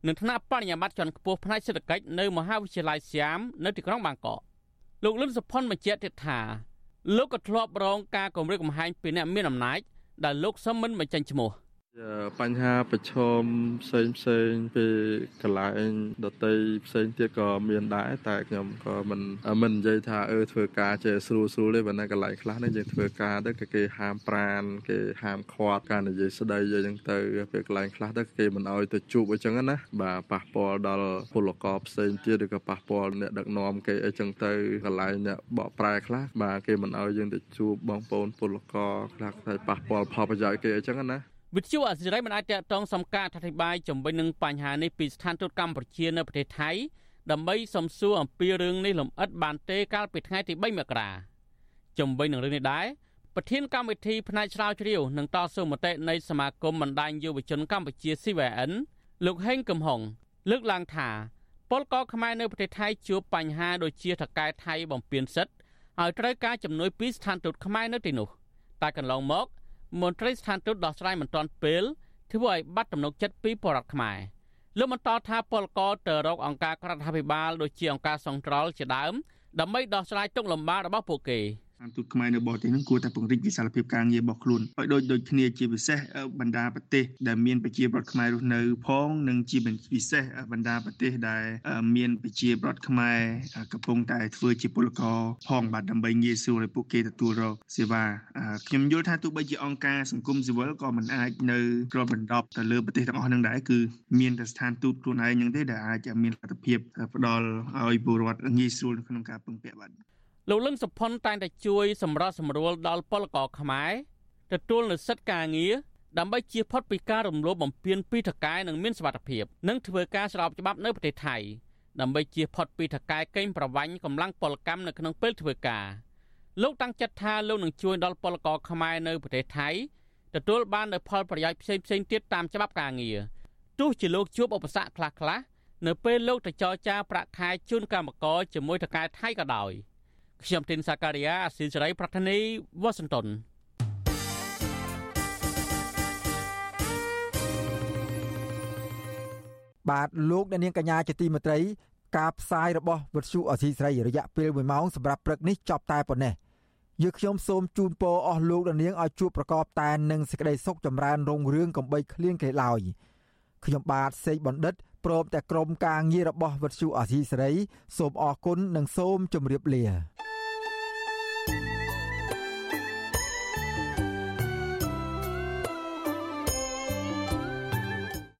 និងថ្នាក់បរិញ្ញាបត្រជាន់ខ្ពស់ផ្នែកសេដ្ឋកិច្ចនៅមហាវិទ្យាល័យសៀមនៅទីក្រុងបាងកកលោកលឹមសុផុនបញ្ជាក់ទៀតថាលោកក៏ធ្លាប់រងការគំរាមកំហែងពីអ្នកមានអំណាចដែលលោកសឹមមិនបញ្ចេញឈ្មោះ បញ្ហាប្រឈមផ្សេងផ្សេងពីកន្លែងដតីផ្សេងទៀតក៏មានដែរតែខ្ញុំក៏មិនមិននិយាយថាអឺធ្វើការចេះស្រួលស្រួលទេបើនៅកន្លែងខ្លះនេះយើងធ្វើការទៅគេហាមប្រានគេហាមឃាត់ការនិយាយស្ដីអីចឹងទៅពេលកន្លែងខ្លះទៅគេមិនអោយទៅជួបអីចឹងណាបាទប៉ះពាល់ដល់ពលករផ្សេងទៀតឬក៏ប៉ះពាល់អ្នកដឹកនាំគេអីចឹងទៅកន្លែងអ្នកបកប្រែខ្លះបាទគេមិនអោយយើងទៅជួបបងប្អូនពលករខ្លះតែប៉ះពាល់ផលប្រយោជន៍គេអីចឹងណា វិទ្យុអសិរ័យមិនអាចតតងសំការអធិប្បាយជំវិញនឹងបញ្ហានេះពីស្ថានទូតកម្ពុជានៅប្រទេសថៃដើម្បីសំសួរអំពីរឿងនេះលំអិតបានទេកាលពីថ្ងៃទី3មករាជំវិញនឹងរឿងនេះដែរប្រធានកម្មវិធីផ្នែកស្រាវជ្រាវនិងតស៊ូមតិនៃសមាគមបណ្ដាញយុវជនកម្ពុជា CVN លោកហេងកំហុងលើកឡើងថាពលករខ្មែរនៅប្រទេសថៃជួបបញ្ហាដូចជាថកែថៃបំពេញសិទ្ធិឲ្យត្រូវការជំនួយពីស្ថានទូតខ្មែរនៅទីនោះតែកន្លងមក មន្ត្រីស្ថានទូតដោះស្រាយមិនទាន់ពេលធ្វើឲ្យបាត់ទំនុកចិត្តពីបរដ្ឋខ្មែរលោកបន្តថាពលករទៅរកអង្គការក្ររដ្ឋាភិបាលដូចជាអង្គការសង្ត្រលជាដើមដើម្បីដោះស្រាយទុកលំបាករបស់ពួកគេ។ តាមទូតខ្មែរនៅបរទេសនឹងគួរតែពង្រីកវិសាលភាពការងាររបស់ខ្លួនឲ្យដូចដូចគ្នាជាពិសេសបណ្ដាប្រទេសដែលមានប្រជាប្រដ្ឋខ្មែររស់នៅផងនិងជាពិសេសបណ្ដាប្រទេសដែលមានប្រជាប្រដ្ឋខ្មែរកំពុងតែធ្វើជាពលករផងបាទដើម្បីងាយស្រួលឲ្យពួកគេទទួលរកសេវាខ្ញុំយល់ថាទោះបីជាអង្គការសង្គមស៊ីវិលក៏មិនអាចនៅគ្របដណ្ដប់ទៅលើប្រទេសទាំងអស់នឹងដែរគឺមានតែស្ថានទូតខ្លួនឯងនឹងទេដែលអាចមានលទ្ធភាពផ្ដល់ឲ្យពលរដ្ឋងាយស្រួលក្នុងការពឹងពាក់បាទ លោកលឹងសុផុនតែងតែជួយសម្រាប់សម្រួលដល់ពលករខ្មែរទទួលនូវសិទ្ធិការងារដើម្បីជៀសផុតពីការរំលោភបំពានពីថកែនិងមានសុវត្ថិភាពនិងធ្វើការស្របច្បាប់នៅប្រទេសថៃដើម្បីជៀសផុតពីថកែកេងប្រវ័ញ្ចកម្លាំងពលកម្មនៅក្នុងពេលធ្វើការលោកតាំងចិត្តថាលោកនឹងជួយដល់ពលករខ្មែរនៅប្រទេសថៃទទួលបាននូវផលប្រយោជន៍ផ្សេងផ្សេងទៀតតាមច្បាប់ការងារទោះជាលោកជួបឧបសគ្គខ្លះៗនៅពេលលោកទៅចរចាប្រាក់ខែជូនកម្មករជាមួយថកែថៃក៏ដោយ។ ខ្ញុំទីនសាការីយ៉ាអស៊ីសេរីប្រធានីវ៉ាស៊ីនតោនបាទលោកអ្នកនាងកញ្ញាជាទីមេត្រី ការផ្សាយរបស់វិទ្យុអសីស្រីរយៈពេល1ម៉ោងសម្រាប់ព្រឹកនេះចប់តែប៉ុណ្ណេះយើខ្ញុំសូមជូនពរអស់លោកអ្នកនាងឲ្យជួបប្រកបតែនឹងសេចក្តីសុខចម្រើនរុងរឿងកំបីគ្លៀងគ្លេឡើយខ្ញុំបាទសេកបណ្ឌិតព្រមទាំងក្រុមការងាររបស់វិទ្យុអាស៊ីសេរីសូមអរគុណនិងសូមជម្រាបលា